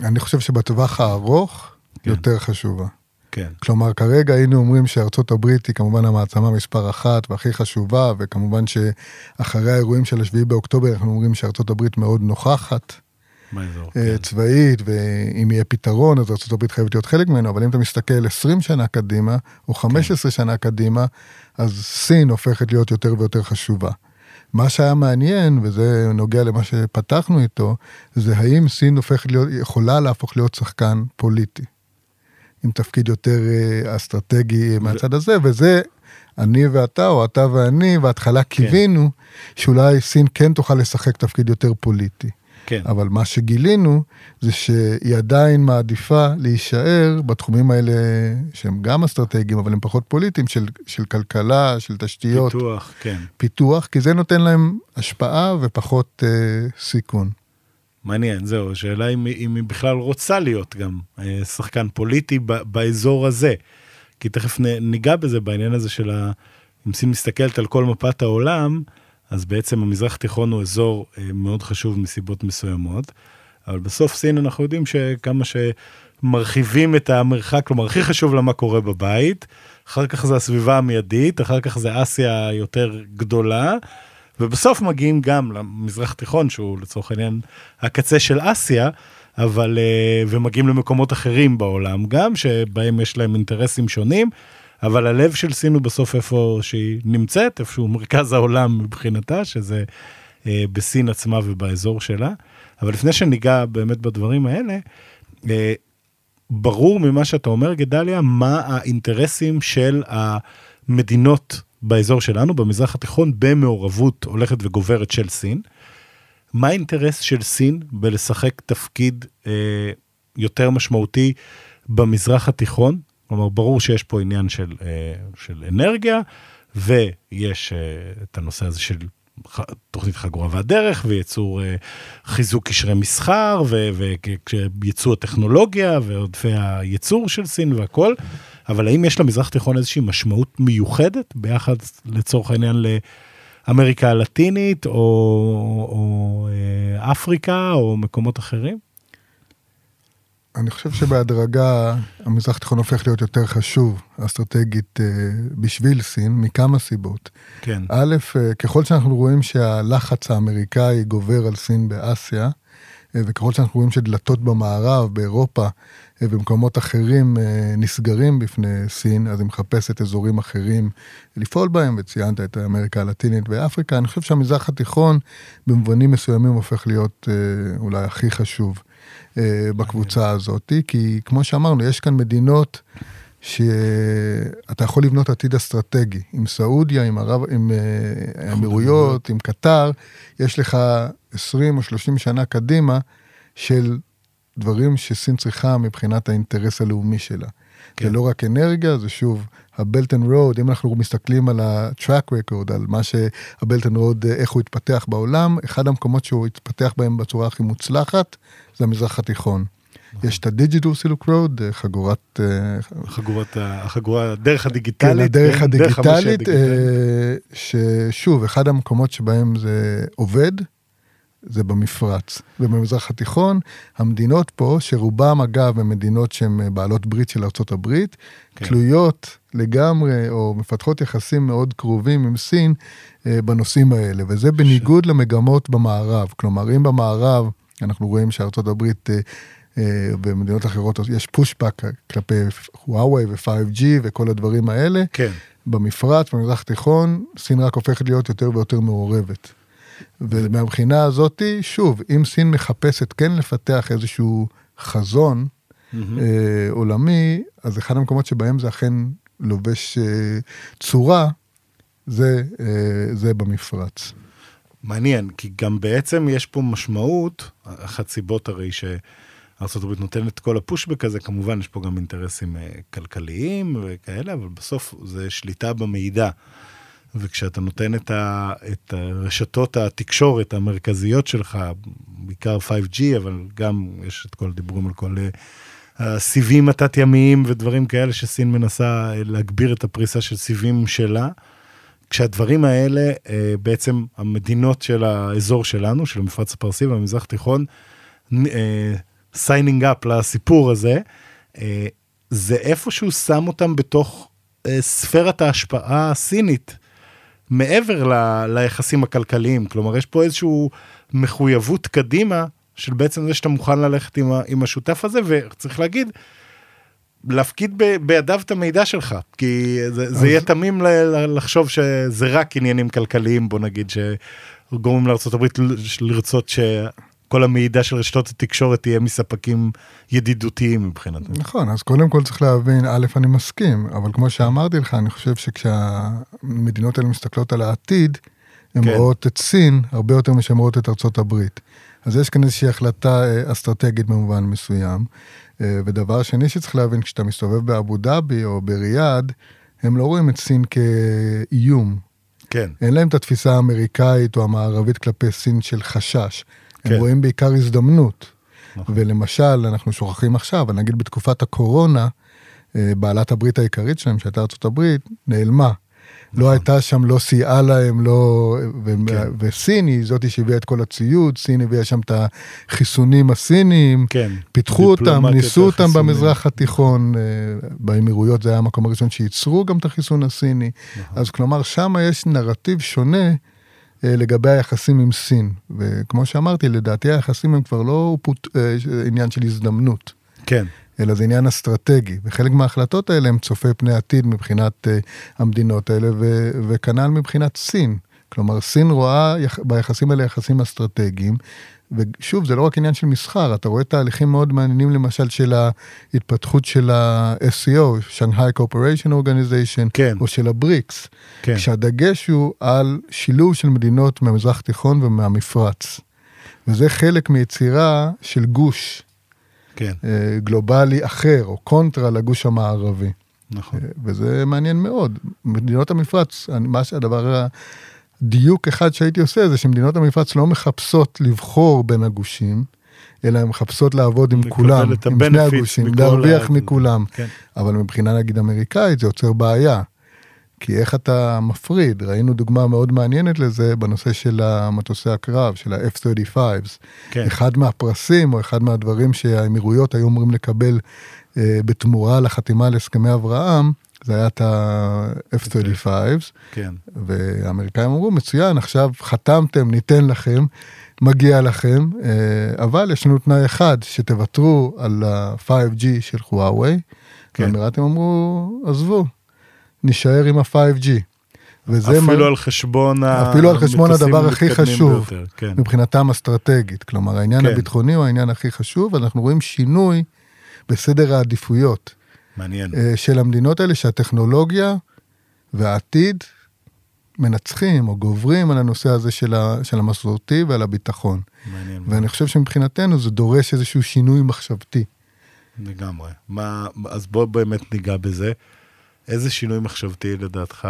אני חושב שבטווח הארוך כן. יותר חשובה. כן. כלומר, כרגע היינו אומרים שארצות הברית היא כמובן המעצמה מספר אחת והכי חשובה, וכמובן שאחרי האירועים של השביעי באוקטובר אנחנו אומרים שארצות הברית מאוד נוכחת. באזור, אה, כן. צבאית, ואם יהיה פתרון, אז ארה"ב חייבת להיות חלק ממנו, אבל אם אתה מסתכל 20 שנה קדימה, או 15 כן. שנה קדימה, אז סין הופכת להיות יותר ויותר חשובה. מה שהיה מעניין, וזה נוגע למה שפתחנו איתו, זה האם סין הופכת להיות, יכולה להפוך להיות שחקן פוליטי. עם תפקיד יותר אה, אסטרטגי מהצד הזה, וזה אני ואתה, או אתה ואני, בהתחלה כן. קיווינו שאולי סין כן תוכל לשחק תפקיד יותר פוליטי. כן. אבל מה שגילינו זה שהיא עדיין מעדיפה להישאר בתחומים האלה שהם גם אסטרטגיים, אבל הם פחות פוליטיים, של, של כלכלה, של תשתיות. פיתוח, כן. פיתוח, כי זה נותן להם השפעה ופחות אה, סיכון. מעניין, זהו, השאלה אם, אם היא בכלל רוצה להיות גם אה, שחקן פוליטי ב, באזור הזה. כי תכף ניגע בזה בעניין הזה של ה... אם סין מסתכלת על כל מפת העולם, אז בעצם המזרח התיכון הוא אזור אה, מאוד חשוב מסיבות מסוימות. אבל בסוף סין אנחנו יודעים שכמה שמרחיבים את המרחק, כלומר הכי חשוב לה מה קורה בבית, אחר כך זה הסביבה המיידית, אחר כך זה אסיה יותר גדולה, ובסוף מגיעים גם למזרח התיכון שהוא לצורך העניין הקצה של אסיה, אבל אה, ומגיעים למקומות אחרים בעולם גם שבהם יש להם אינטרסים שונים. אבל הלב של סין הוא בסוף איפה שהיא נמצאת, איפשהו מרכז העולם מבחינתה, שזה אה, בסין עצמה ובאזור שלה. אבל לפני שניגע באמת בדברים האלה, אה, ברור ממה שאתה אומר, גדליה, מה האינטרסים של המדינות באזור שלנו, במזרח התיכון, במעורבות הולכת וגוברת של סין. מה האינטרס של סין בלשחק תפקיד אה, יותר משמעותי במזרח התיכון? כלומר, ברור שיש פה עניין של, אה, של אנרגיה, ויש אה, את הנושא הזה של תוכנית חגורה והדרך, וייצור אה, חיזוק קשרי מסחר, וייצוא הטכנולוגיה, ועודפי הייצור של סין והכל. אבל האם יש למזרח התיכון איזושהי משמעות מיוחדת ביחד לצורך העניין לאמריקה הלטינית, או, או אפריקה, או מקומות אחרים? אני חושב שבהדרגה המזרח התיכון הופך להיות יותר חשוב אסטרטגית אה, בשביל סין, מכמה סיבות. כן. א', אה, ככל שאנחנו רואים שהלחץ האמריקאי גובר על סין באסיה, אה, וככל שאנחנו רואים שדלתות במערב, באירופה ובמקומות אחרים נסגרים בפני סין, אז היא מחפשת אזורים אחרים לפעול בהם, וציינת את אמריקה הלטינית ואפריקה, אני חושב שהמזרח התיכון במובנים מסוימים הופך להיות אולי הכי חשוב. אה, בקבוצה הזאת, כי כמו שאמרנו, יש כאן מדינות שאתה יכול לבנות עתיד אסטרטגי. עם סעודיה, עם ערב, עם אה, האמירויות, עם קטר, יש לך 20 או 30 שנה קדימה של דברים שסין צריכה מבחינת האינטרס הלאומי שלה. כן. זה לא רק אנרגיה, זה שוב ה Belt and Road, אם אנחנו מסתכלים על ה-track record, על מה שה Belt and Road, איך הוא התפתח בעולם, אחד המקומות שהוא התפתח בהם בצורה הכי מוצלחת, זה המזרח התיכון. נכון. יש את ה Digital Silk Road, חגורת... אה, חגורת, החגורה, הדרך הדיגיטלית. כן, הדרך הדיגיטלית, אה, ששוב, אחד המקומות שבהם זה עובד, זה במפרץ. ובמזרח התיכון, המדינות פה, שרובם אגב הם מדינות שהן בעלות ברית של ארה"ב, כן. תלויות לגמרי, או מפתחות יחסים מאוד קרובים עם סין אה, בנושאים האלה, וזה בניגוד ש... למגמות במערב. כלומר, אם במערב אנחנו רואים שארצות הברית אה, אה, ומדינות אחרות יש פושבק כלפי וואווי ו-5G וכל הדברים האלה, כן. במפרץ, במזרח התיכון, סין רק הופכת להיות יותר ויותר מעורבת. ומהבחינה הזאתי, שוב, אם סין מחפשת כן לפתח איזשהו חזון mm-hmm. אה, עולמי, אז אחד המקומות שבהם זה אכן לובש אה, צורה, זה, אה, זה במפרץ. מעניין, כי גם בעצם יש פה משמעות, אחת סיבות הרי שארה"ב נותנת את כל הפושבק הזה, כמובן יש פה גם אינטרסים אה, כלכליים וכאלה, אבל בסוף זה שליטה במידע. וכשאתה נותן את, ה, את רשתות התקשורת המרכזיות שלך, בעיקר 5G, אבל גם יש את כל הדיבורים על כל אה, הסיבים התת-ימיים ודברים כאלה שסין מנסה להגביר את הפריסה של סיבים שלה. כשהדברים האלה, אה, בעצם המדינות של האזור שלנו, של המפרץ הפרסי והמזרח התיכון, signing up לסיפור הזה, אה, זה איפשהו שם אותם בתוך ספירת ההשפעה הסינית. מעבר ל, ליחסים הכלכליים. כלומר, יש פה איזושהי מחויבות קדימה של בעצם זה שאתה מוכן ללכת עם, ה, עם השותף הזה, וצריך להגיד, להפקיד ב, בידיו את המידע שלך, כי זה, אז... זה יהיה תמים ל, לחשוב שזה רק עניינים כלכליים, בוא נגיד, שגורמים לארה"ב לרצות ש... כל המידע של רשתות התקשורת תהיה מספקים ידידותיים מבחינתנו. נכון, אז קודם כל צריך להבין, א', אני מסכים, אבל כמו שאמרתי לך, אני חושב שכשהמדינות האלה מסתכלות על העתיד, הן כן. רואות את סין הרבה יותר משהן רואות את ארצות הברית. אז יש כאן איזושהי החלטה אה, אסטרטגית במובן מסוים. אה, ודבר שני שצריך להבין, כשאתה מסתובב באבו דאבי או בריאד, הם לא רואים את סין כאיום. כן. אין להם את התפיסה האמריקאית או המערבית כלפי סין של חשש. כן. הם רואים בעיקר הזדמנות. נכון. ולמשל, אנחנו שוכחים עכשיו, אני אגיד בתקופת הקורונה, אה, בעלת הברית העיקרית שלהם, שהייתה ארצות הברית, נעלמה. לא נכון. לא הייתה שם, לא סייעה להם, לא... ו... כן. וסין היא זאתי שהביאה את כל הציוד, סין הביאה שם את החיסונים הסיניים, כן. פיתחו אותם, ניסו אותם במזרח התיכון, אה, באמירויות זה היה המקום הראשון שייצרו גם את החיסון הסיני. נכון. אז כלומר, שם יש נרטיב שונה אה, לגבי היחסים עם סין. וכמו שאמרתי, לדעתי היחסים הם כבר לא פוט, אה, עניין של הזדמנות. כן. אלא זה עניין אסטרטגי, וחלק מההחלטות האלה הם צופי פני עתיד מבחינת uh, המדינות האלה, ו- וכנ"ל מבחינת סין. כלומר, סין רואה יח- ביחסים האלה יחסים אסטרטגיים, ושוב, זה לא רק עניין של מסחר, אתה רואה תהליכים מאוד מעניינים למשל של ההתפתחות של ה-SEO, Shanghai Cooperation Organization, כן. או של הבריקס, כן. כשהדגש הוא על שילוב של מדינות מהמזרח התיכון ומהמפרץ. וזה חלק מיצירה של גוש כן. אה, גלובלי אחר, או קונטרה לגוש המערבי. נכון. אה, וזה מעניין מאוד. מדינות המפרץ, מה שהדבר דיוק אחד שהייתי עושה זה שמדינות המפרץ לא מחפשות לבחור בין הגושים, אלא הן מחפשות לעבוד עם כולם, עם שני הגושים, להרוויח מכולם. כן. אבל מבחינה נגיד אמריקאית זה יוצר בעיה. כי איך אתה מפריד? ראינו דוגמה מאוד מעניינת לזה בנושא של המטוסי הקרב, של ה-F-35. כן. אחד מהפרסים, או אחד מהדברים שהאמירויות היו אמורים לקבל אה, בתמורה לחתימה על הסכמי אברהם, זה היה את ה-F-35, כן. והאמריקאים אמרו, מצוין, עכשיו חתמתם, ניתן לכם, מגיע לכם, אה, אבל יש לנו תנאי אחד, שתוותרו על ה-5G של חוואווי, כן. והאמירתים אמרו, עזבו, נישאר עם ה-5G. וזה אפילו מה... על חשבון אפילו על חשבון הדבר הכי חשוב ביותר, כן. מבחינתם אסטרטגית. כלומר, העניין כן. הביטחוני הוא העניין הכי חשוב, אנחנו רואים שינוי בסדר העדיפויות. מעניין. אה, של המדינות האלה שהטכנולוגיה והעתיד מנצחים או גוברים על הנושא הזה של, ה, של המסורתי ועל הביטחון. מעניין. ואני חושב שמבחינתנו זה דורש איזשהו שינוי מחשבתי. לגמרי. מה, אז בוא באמת ניגע בזה. איזה שינוי מחשבתי לדעתך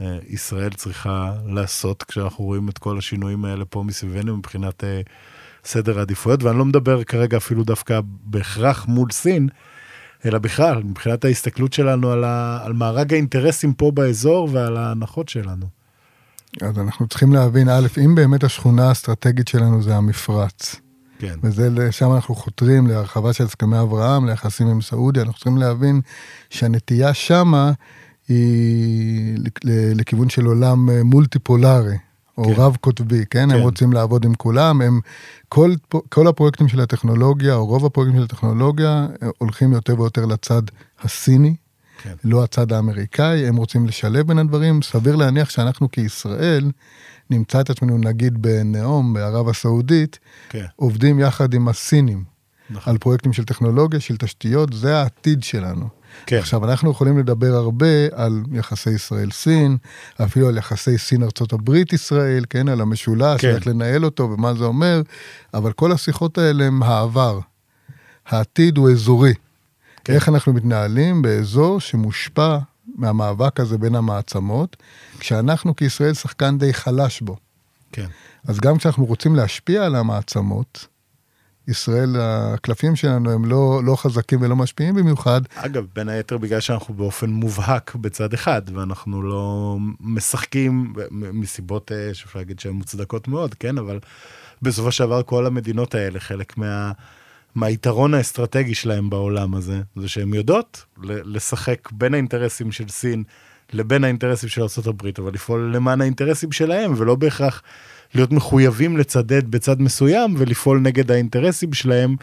אה, ישראל צריכה לעשות כשאנחנו רואים את כל השינויים האלה פה מסביבנו מבחינת אה, סדר העדיפויות? ואני לא מדבר כרגע אפילו דווקא בהכרח מול סין, אלא בכלל, מבחינת ההסתכלות שלנו על, ה, על מארג האינטרסים פה באזור ועל ההנחות שלנו. אז אנחנו צריכים להבין, א', אם באמת השכונה האסטרטגית שלנו זה המפרץ, כן. וזה, שם אנחנו חותרים להרחבה של הסכמי אברהם, ליחסים עם סעודיה, אנחנו צריכים להבין שהנטייה שמה היא לכיוון של עולם אה, מולטיפולרי. או כן. רב קוטבי, כן? כן? הם רוצים לעבוד עם כולם, הם, כל, כל הפרויקטים של הטכנולוגיה, או רוב הפרויקטים של הטכנולוגיה, אה, הולכים יותר ויותר לצד הסיני, כן. לא הצד האמריקאי, הם רוצים לשלב בין הדברים. סביר להניח שאנחנו כישראל, נמצא את עצמנו נגיד בנאום, בערב הסעודית, כן. עובדים יחד עם הסינים. נכון. על פרויקטים של טכנולוגיה, של תשתיות, זה העתיד שלנו. כן. עכשיו, אנחנו יכולים לדבר הרבה על יחסי ישראל-סין, אפילו על יחסי סין-ארצות-הברית-ישראל, כן, על המשולש, כן. איך לנהל אותו ומה זה אומר, אבל כל השיחות האלה הם העבר. העתיד הוא אזורי. כן. איך אנחנו מתנהלים באזור שמושפע מהמאבק הזה בין המעצמות, כשאנחנו כישראל שחקן די חלש בו. כן. אז גם כשאנחנו רוצים להשפיע על המעצמות, ישראל, הקלפים שלנו הם לא, לא חזקים ולא משפיעים במיוחד. אגב, בין היתר בגלל שאנחנו באופן מובהק בצד אחד, ואנחנו לא משחקים מסיבות אה, שאפשר להגיד שהן מוצדקות מאוד, כן? אבל בסופו של דבר כל המדינות האלה, חלק מה... מהיתרון האסטרטגי שלהם בעולם הזה, זה שהן יודעות לשחק בין האינטרסים של סין לבין האינטרסים של ארה"ב, אבל לפעול למען האינטרסים שלהם, ולא בהכרח להיות מחויבים לצדד בצד מסוים ולפעול נגד האינטרסים שלהם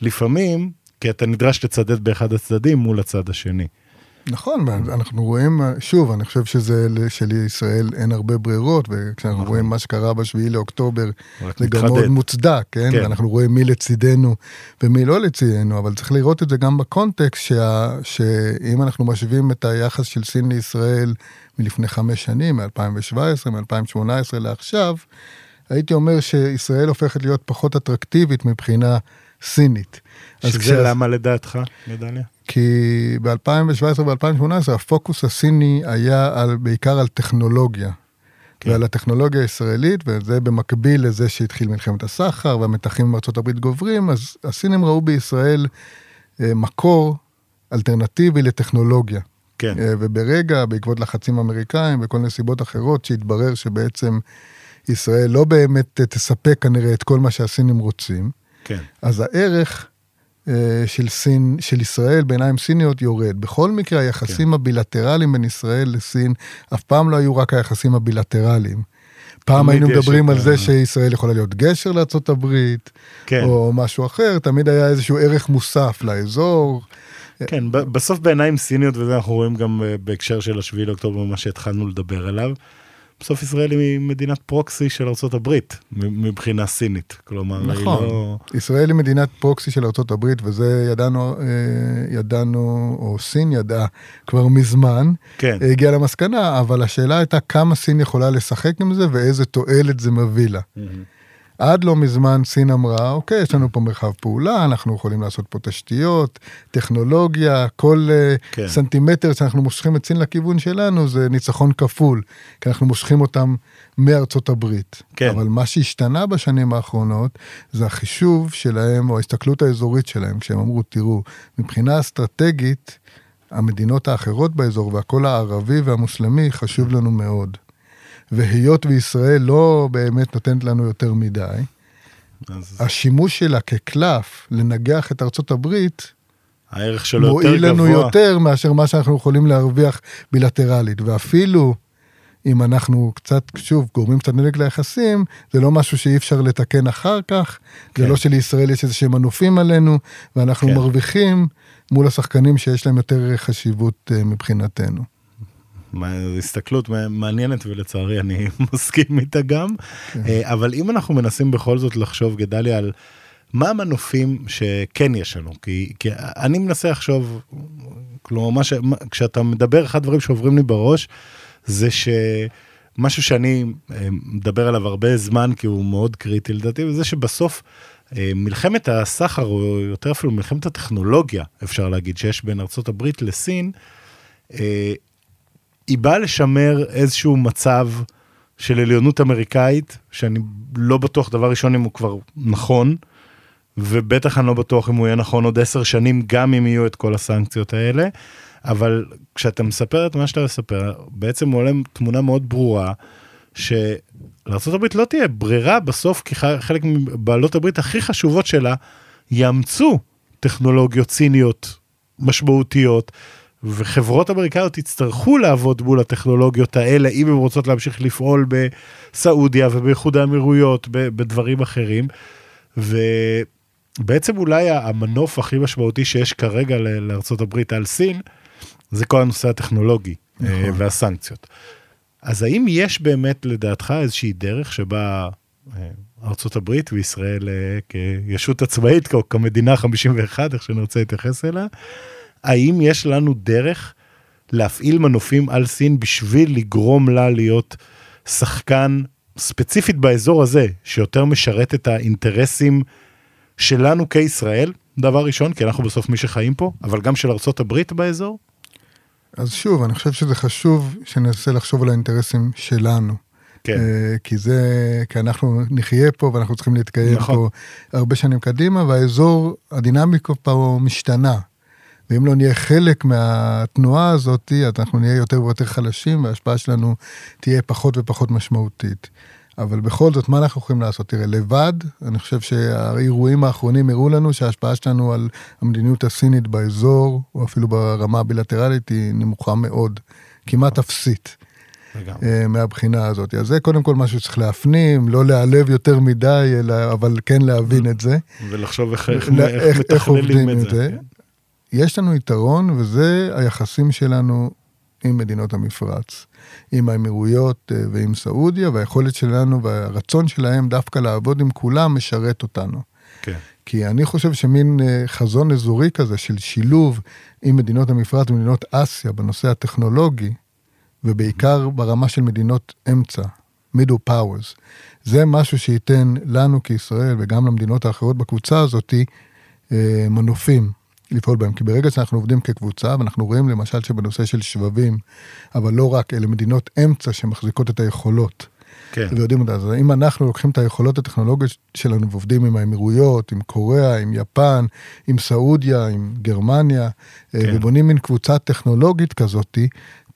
לפעמים, כי אתה נדרש לצדד באחד הצדדים מול הצד השני. נכון, אנחנו רואים, שוב, אני חושב שזה, שלישראל אין הרבה ברירות, וכשאנחנו נכון. רואים מה שקרה בשביעי לאוקטובר, זה גם מאוד מוצדק, כן? כן? אנחנו רואים מי לצידנו ומי לא לצידנו, אבל צריך לראות את זה גם בקונטקסט, שה, שאם אנחנו משווים את היחס של סין לישראל מלפני חמש שנים, מ-2017, מ-2018 לעכשיו, הייתי אומר שישראל הופכת להיות פחות אטרקטיבית מבחינה סינית. שזה כשה... למה לדעתך, מדליה? כי ב-2017 ו-2018 הפוקוס הסיני היה על, בעיקר על טכנולוגיה. כן. ועל הטכנולוגיה הישראלית, וזה במקביל לזה שהתחיל מלחמת הסחר והמתחים עם ארה"ב גוברים, אז הסינים ראו בישראל אה, מקור אלטרנטיבי לטכנולוגיה. כן. אה, וברגע, בעקבות לחצים אמריקאים וכל מיני סיבות אחרות, שהתברר שבעצם ישראל לא באמת תספק כנראה את כל מה שהסינים רוצים, כן. אז הערך אה, של סין, של ישראל בעיניים סיניות יורד. בכל מקרה, היחסים כן. הבילטרליים בין ישראל לסין אף פעם לא היו רק היחסים הבילטרליים. פעם היינו מדברים על זה שישראל יכולה להיות גשר לארה"ב, כן. או משהו אחר, תמיד היה איזשהו ערך מוסף לאזור. כן, בסוף בעיניים סיניות, וזה אנחנו רואים גם אה, בהקשר של השביעי לאוקטובר, מה שהתחלנו לדבר עליו. בסוף ישראל היא מדינת פרוקסי של ארה"ב מבחינה סינית. כלומר, נכון. היא לא... ישראל היא מדינת פרוקסי של ארה"ב, וזה ידענו, אה, ידענו, או סין ידעה כבר מזמן, כן. הגיעה למסקנה, אבל השאלה הייתה כמה סין יכולה לשחק עם זה ואיזה תועלת זה מביא לה. Mm-hmm. עד לא מזמן סין אמרה, אוקיי, יש לנו פה מרחב פעולה, אנחנו יכולים לעשות פה תשתיות, טכנולוגיה, כל אה, כן. סנטימטר שאנחנו מושכים את סין לכיוון שלנו זה ניצחון כפול, כי אנחנו מושכים אותם מארצות הברית. כן. אבל מה שהשתנה בשנים האחרונות זה החישוב שלהם, או ההסתכלות האזורית שלהם, כשהם אמרו, תראו, מבחינה אסטרטגית, המדינות האחרות באזור והקול הערבי והמוסלמי חשוב לנו מאוד. והיות וישראל לא באמת נותנת לנו יותר מדי, אז... השימוש שלה כקלף לנגח את ארצות הברית, הערך שלו יותר גבוה. מועיל לנו יותר מאשר מה שאנחנו יכולים להרוויח בילטרלית. ואפילו אם אנחנו קצת, שוב, גורמים קצת נדק ליחסים, זה לא משהו שאי אפשר לתקן אחר כך. כן. זה לא שלישראל יש איזה שהם מנופים עלינו, ואנחנו כן. מרוויחים מול השחקנים שיש להם יותר חשיבות אה, מבחינתנו. הסתכלות מעניינת ולצערי אני מסכים איתה גם, כן. אה, אבל אם אנחנו מנסים בכל זאת לחשוב גדליה על מה המנופים שכן יש לנו, כי, כי אני מנסה לחשוב, כלומר מה ש, כשאתה מדבר אחד הדברים שעוברים לי בראש זה שמשהו שאני אה, מדבר עליו הרבה זמן כי הוא מאוד קריטי לדעתי, וזה שבסוף אה, מלחמת הסחר או יותר אפילו מלחמת הטכנולוגיה אפשר להגיד שיש בין ארה"ב לסין. היא באה לשמר איזשהו מצב של עליונות אמריקאית, שאני לא בטוח דבר ראשון אם הוא כבר נכון, ובטח אני לא בטוח אם הוא יהיה נכון עוד עשר שנים, גם אם יהיו את כל הסנקציות האלה. אבל כשאתה מספר את מה שאתה מספר, בעצם עולה תמונה מאוד ברורה, שלארה"ב לא תהיה ברירה בסוף, כי חלק מבעלות הברית הכי חשובות שלה יאמצו טכנולוגיות ציניות משמעותיות, וחברות אמריקאיות יצטרכו לעבוד מול הטכנולוגיות האלה אם הן רוצות להמשיך לפעול בסעודיה ובאיחוד האמירויות, בדברים אחרים. ובעצם אולי המנוף הכי משמעותי שיש כרגע הברית על סין, זה כל הנושא הטכנולוגי אה, נכון. והסנקציות. אז האם יש באמת לדעתך איזושהי דרך שבה אה, הברית וישראל כישות עצמאית, או כמדינה 51, איך שנרצה להתייחס אליה, האם יש לנו דרך להפעיל מנופים על סין בשביל לגרום לה להיות שחקן ספציפית באזור הזה, שיותר משרת את האינטרסים שלנו כישראל, דבר ראשון, כי אנחנו בסוף מי שחיים פה, אבל גם של ארצות הברית באזור? אז שוב, אני חושב שזה חשוב שננסה לחשוב על האינטרסים שלנו. כן. Uh, כי זה, כי אנחנו נחיה פה ואנחנו צריכים להתקיים נכון. פה הרבה שנים קדימה, והאזור, הדינמיקה פה משתנה. ואם לא נהיה חלק מהתנועה הזאת, אז אנחנו נהיה יותר ויותר חלשים, וההשפעה שלנו תהיה פחות ופחות משמעותית. אבל בכל זאת, מה אנחנו יכולים לעשות? תראה, לבד, אני חושב שהאירועים האחרונים הראו לנו שההשפעה שלנו על המדיניות הסינית באזור, או אפילו ברמה הבילטרלית, היא נמוכה מאוד, כמעט אפסית. אה, מהבחינה הזאת. אז זה קודם כל משהו שצריך להפנים, לא להיעלב יותר מדי, אלא, אבל כן להבין את זה. ולחשוב איך, איך, איך, איך עובדים את זה. זה. כן. יש לנו יתרון, וזה היחסים שלנו עם מדינות המפרץ. עם האמירויות אה, ועם סעודיה, והיכולת שלנו והרצון שלהם דווקא לעבוד עם כולם משרת אותנו. כן. כי אני חושב שמין אה, חזון אזורי כזה של שילוב עם מדינות המפרץ ומדינות אסיה בנושא הטכנולוגי, ובעיקר ברמה של מדינות אמצע, middle powers, זה משהו שייתן לנו כישראל וגם למדינות האחרות בקבוצה הזאתי אה, מנופים לפעול בהם. כי ברגע שאנחנו עובדים כקבוצה, ואנחנו רואים למשל שבנושא של שבבים, אבל לא רק, אלה מדינות אמצע שמחזיקות את היכולות. כן. ויודעים אותה. אז אם אנחנו לוקחים את היכולות הטכנולוגיות שלנו ועובדים עם האמירויות, עם קוריאה, עם יפן, עם סעודיה, עם גרמניה, אה, כן. ובונים מין קבוצה טכנולוגית כזאתי,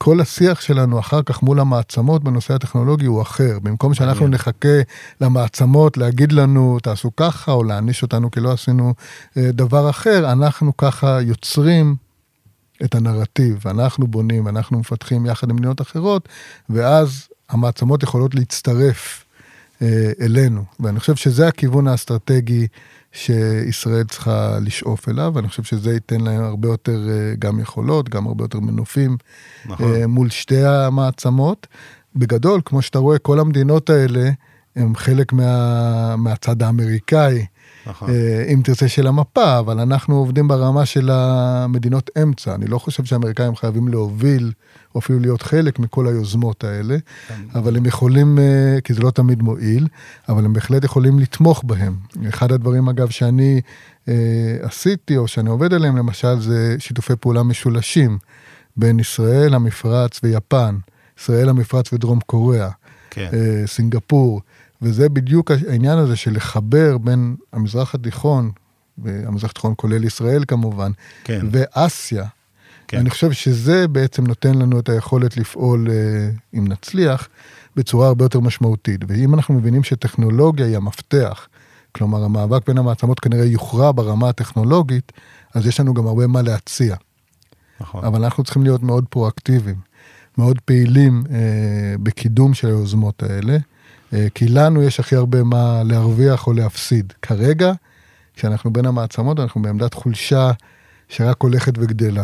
כל השיח שלנו אחר כך מול המעצמות בנושא הטכנולוגי הוא אחר. במקום שאנחנו נחכה למעצמות להגיד לנו, תעשו ככה, או להעניש אותנו כי לא עשינו אה, דבר אחר, אנחנו ככה יוצרים את הנרטיב, אנחנו בונים, אנחנו מפתחים יחד עם מדינות אחרות, ואז המעצמות יכולות להצטרף אה, אלינו. ואני חושב שזה הכיוון האסטרטגי שישראל צריכה לשאוף אליו, ואני חושב שזה ייתן להם הרבה יותר אה, גם יכולות, גם הרבה יותר מנופים נכון. אה, מול שתי המעצמות. בגדול, כמו שאתה רואה, כל המדינות האלה הם חלק מה, מהצד האמריקאי. נכון. אה, אם תרצה של המפה, אבל אנחנו עובדים ברמה של המדינות אמצע. אני לא חושב שהאמריקאים חייבים להוביל, או אפילו להיות חלק מכל היוזמות האלה. אבל הם יכולים, אה, כי זה לא תמיד מועיל, אבל הם בהחלט יכולים לתמוך בהם. אחד הדברים, אגב, שאני אה, עשיתי, או שאני עובד עליהם, למשל, זה שיתופי פעולה משולשים בין ישראל, המפרץ ויפן, ישראל, המפרץ ודרום קוריאה, כן. סינגפור. וזה בדיוק העניין הזה של לחבר בין המזרח התיכון, והמזרח התיכון כולל ישראל כמובן, כן. ואסיה. כן. אני חושב שזה בעצם נותן לנו את היכולת לפעול, אה, אם נצליח, בצורה הרבה יותר משמעותית. ואם אנחנו מבינים שטכנולוגיה היא המפתח, כלומר המאבק בין המעצמות כנראה יוכרע ברמה הטכנולוגית, אז יש לנו גם הרבה מה להציע. נכון. אבל אנחנו צריכים להיות מאוד פרואקטיביים, מאוד פעילים אה, בקידום של היוזמות האלה. אה, כי לנו יש הכי הרבה מה להרוויח או להפסיד. כרגע, כשאנחנו בין המעצמות, אנחנו בעמדת חולשה שרק הולכת וגדלה.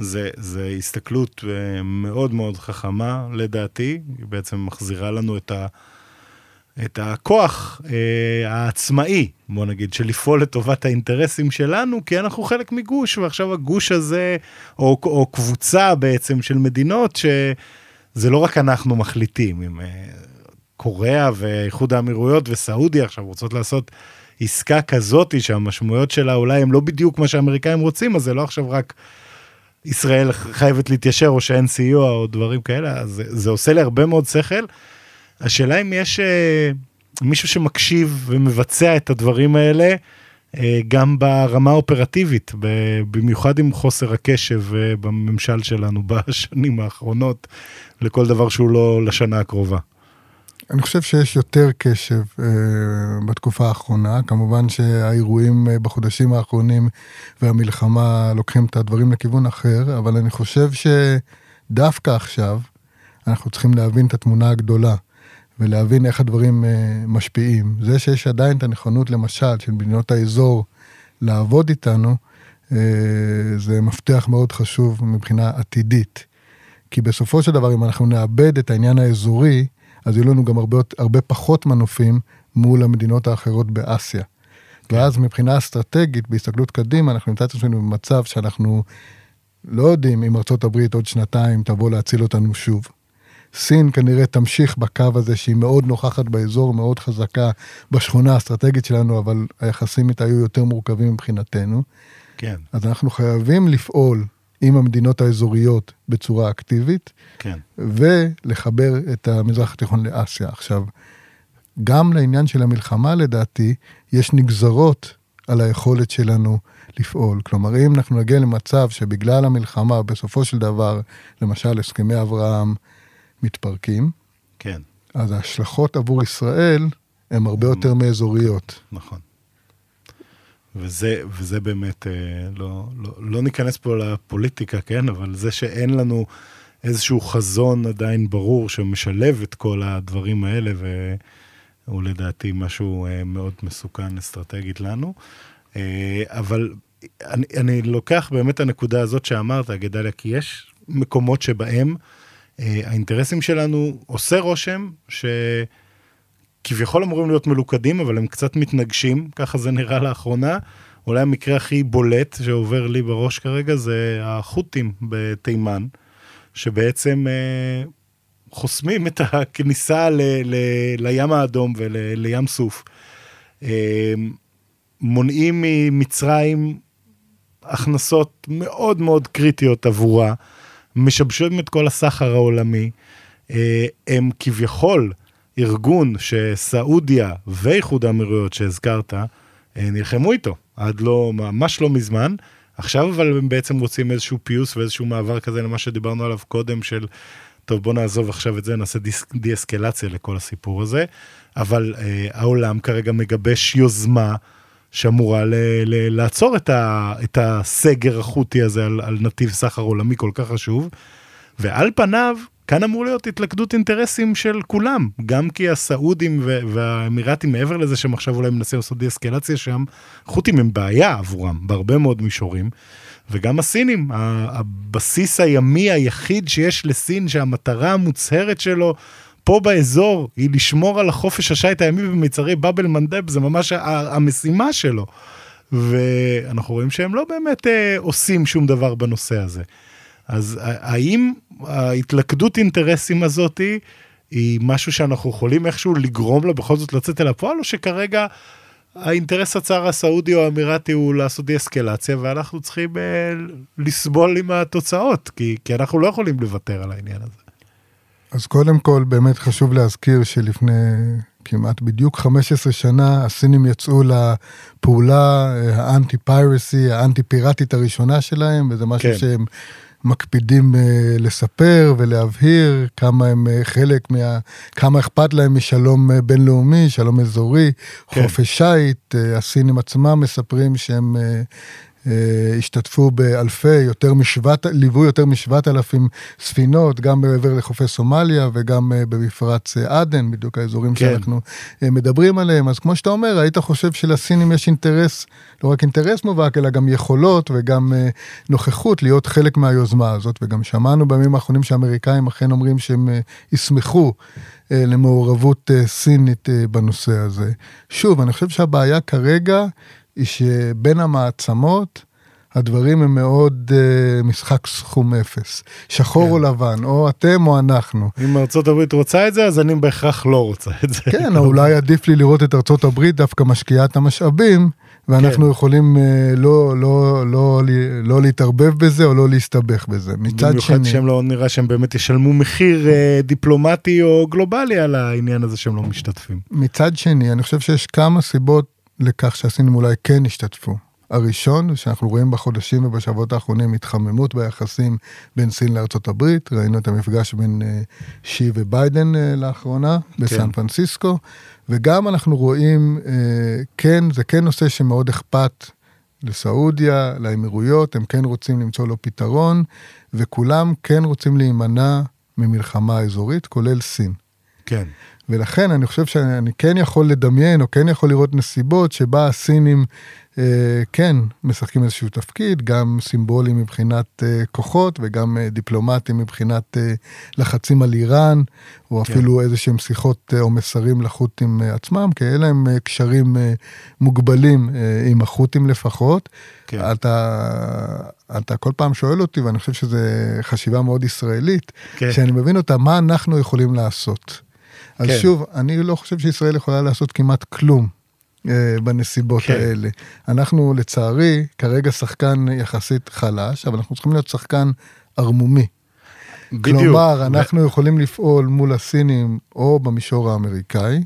זה, זה הסתכלות אה, מאוד מאוד חכמה, לדעתי, היא בעצם מחזירה לנו את, ה, את הכוח אה, העצמאי, בוא נגיד, של לפעול לטובת האינטרסים שלנו, כי אנחנו חלק מגוש, ועכשיו הגוש הזה, או, או קבוצה בעצם של מדינות, שזה לא רק אנחנו מחליטים, אם, אה, קוריאה ואיחוד האמירויות וסעודיה עכשיו רוצות לעשות עסקה כזאתי שהמשמעויות שלה אולי הם לא בדיוק מה שהאמריקאים רוצים, אז זה לא עכשיו רק ישראל חייבת להתיישר או שאין סיוע או דברים כאלה, אז זה, זה עושה לי הרבה מאוד שכל. השאלה אם יש אה, מישהו שמקשיב ומבצע את הדברים האלה, אה, גם ברמה האופרטיבית, במיוחד עם חוסר הקשב אה, בממשל שלנו בשנים האחרונות, לכל דבר שהוא לא לשנה הקרובה. אני חושב שיש יותר קשב uh, בתקופה האחרונה. כמובן שהאירועים uh, בחודשים האחרונים והמלחמה לוקחים את הדברים לכיוון אחר, אבל אני חושב שדווקא עכשיו אנחנו צריכים להבין את התמונה הגדולה ולהבין איך הדברים uh, משפיעים. זה שיש עדיין את הנכונות, למשל, של מדינות האזור לעבוד איתנו, uh, זה מפתח מאוד חשוב מבחינה עתידית. כי בסופו של דבר, אם אנחנו נאבד את העניין האזורי, אז יהיו לנו גם הרבה, הרבה פחות מנופים מול המדינות האחרות באסיה. כן. ואז מבחינה אסטרטגית, בהסתכלות קדימה, אנחנו נמצא את עצמנו במצב שאנחנו לא יודעים אם ארצות הברית עוד שנתיים תבוא להציל אותנו שוב. סין כנראה תמשיך בקו הזה שהיא מאוד נוכחת באזור, מאוד חזקה בשכונה האסטרטגית שלנו, אבל היחסים איתה היו יותר מורכבים מבחינתנו. כן. אז אנחנו חייבים לפעול עם המדינות האזוריות בצורה אקטיבית, כן. ולחבר את המזרח התיכון לאסיה. עכשיו, גם לעניין של המלחמה לדעתי, יש נגזרות על היכולת שלנו לפעול. כלומר, אם אנחנו נגיע למצב שבגלל המלחמה, בסופו של דבר, למשל הסכמי אברהם מתפרקים, כן. אז ההשלכות עבור ישראל הן הרבה יותר מאזוריות. נכון. וזה, וזה באמת, אה, לא, לא, לא ניכנס פה לפוליטיקה, כן? אבל זה שאין לנו איזשהו חזון עדיין ברור שמשלב את כל הדברים האלה, והוא לדעתי משהו אה, מאוד מסוכן אסטרטגית לנו. אה, אבל אני, אני לוקח באמת את הנקודה הזאת שאמרת, גדליה, כי יש מקומות שבהם האינטרסים שלנו, עושה רושם ש... כביכול אמורים להיות מלוכדים, אבל הם קצת מתנגשים, ככה זה נראה לאחרונה. אולי המקרה הכי בולט שעובר לי בראש כרגע זה החות'ים בתימן, שבעצם אה, חוסמים את הכניסה ל, ל, לים האדום ולים סוף. אה, מונעים ממצרים הכנסות מאוד מאוד קריטיות עבורה, משבשים את כל הסחר העולמי. אה, הם כביכול ארגון שסעודיה ואיחוד האמירויות שהזכרת, אה, נלחמו איתו עד לא, ממש לא מזמן. עכשיו אבל הם בעצם רוצים איזשהו פיוס ואיזשהו מעבר כזה למה שדיברנו עליו קודם של, טוב בוא נעזוב עכשיו את זה, נעשה די-אסקלציה לכל הסיפור הזה. אבל אה, העולם כרגע מגבש יוזמה שאמורה ל, ל, לעצור את, ה, את הסגר החוטי הזה על, על נתיב סחר עולמי כל כך חשוב. ועל פניו כאן אמור להיות התלכדות אינטרסים של כולם, גם כי הסעודים והאמירתים, מעבר לזה שהם עכשיו אולי מנסים לעשות די-אסקלציה שם, חות'ים הם בעיה עבורם בהרבה מאוד מישורים. וגם הסינים, הבסיס הימי היחיד שיש לסין, שהמטרה המוצהרת שלו פה באזור היא לשמור על החופש השיט הימי במצרי באבל מנדב, זה ממש המשימה שלו. ואנחנו רואים שהם לא באמת אה, עושים שום דבר בנושא הזה. אז האם ההתלכדות אינטרסים הזאתי היא משהו שאנחנו יכולים איכשהו לגרום לה בכל זאת לצאת אל הפועל, או שכרגע האינטרס הצער הסעודי או האמירתי הוא לעשות די אסקלציה, ואנחנו צריכים אה, לסבול עם התוצאות, כי, כי אנחנו לא יכולים לוותר על העניין הזה. אז קודם כל, באמת חשוב להזכיר שלפני כמעט בדיוק 15 שנה, הסינים יצאו לפעולה אה, האנטי-פיירסי, האנטי-פיראטית הראשונה שלהם, וזה משהו כן. שהם... מקפידים אה, לספר ולהבהיר כמה הם אה, חלק מה... כמה אכפת להם משלום אה, בינלאומי, שלום אזורי, כן. חופש שיט, הסינים עצמם מספרים שהם השתתפו באלפי, יותר משבעת, ליוו יותר משבעת אלפים ספינות, גם מעבר לחופי סומליה וגם אה, במפרץ אה, עדן, בדיוק האזורים כן. שאנחנו מדברים עליהם. אז כמו שאתה אומר, היית חושב שלסינים יש אינטרס, לא רק אינטרס מובהק, אלא גם יכולות וגם נוכחות להיות חלק מהיוזמה הזאת, וגם שמענו בימים האחרונים שהאמריקאים אכן אומרים שהם ישמחו. למעורבות סינית בנושא הזה. שוב, אני חושב שהבעיה כרגע היא שבין המעצמות, הדברים הם מאוד uh, משחק סכום אפס, שחור כן. או לבן, או אתם או אנחנו. אם ארצות הברית רוצה את זה, אז אני בהכרח לא רוצה את זה. כן, או אולי עדיף לי לראות את ארצות הברית דווקא משקיעה את המשאבים, ואנחנו כן. יכולים uh, לא, לא, לא, לא, לא להתערבב בזה או לא להסתבך בזה. מצד שני... במיוחד שהם לא נראה שהם באמת ישלמו מחיר uh, דיפלומטי או גלובלי על העניין הזה שהם לא משתתפים. מצד שני, אני חושב שיש כמה סיבות לכך שהסינים אולי כן השתתפו. הראשון, שאנחנו רואים בחודשים ובשבועות האחרונים התחממות ביחסים בין סין לארצות הברית, ראינו את המפגש בין uh, שי וביידן uh, לאחרונה בסן כן. פרנסיסקו, וגם אנחנו רואים, uh, כן, זה כן נושא שמאוד אכפת לסעודיה, לאמירויות, הם כן רוצים למצוא לו פתרון, וכולם כן רוצים להימנע ממלחמה אזורית, כולל סין. כן. ולכן אני חושב שאני כן יכול לדמיין, או כן יכול לראות נסיבות שבה הסינים אה, כן, משחקים איזשהו תפקיד, גם סימבולי מבחינת אה, כוחות וגם אה, דיפלומטי מבחינת לחצים על איראן, או כן. אפילו איזה שהם שיחות או מסרים לחות'ים עצמם, כי אלה הם קשרים מוגבלים עם החות'ים לפחות. כן. אתה, אתה כל פעם שואל אותי, ואני חושב שזו חשיבה מאוד ישראלית, כן. שאני מבין אותה, מה אנחנו יכולים לעשות. אז כן. שוב, אני לא חושב שישראל יכולה לעשות כמעט כלום. אה, בנסיבות כן. האלה. אנחנו לצערי כרגע שחקן יחסית חלש, אבל אנחנו צריכים להיות שחקן ערמומי. בדיוק. כלומר, אנחנו ו... יכולים לפעול מול הסינים או במישור האמריקאי,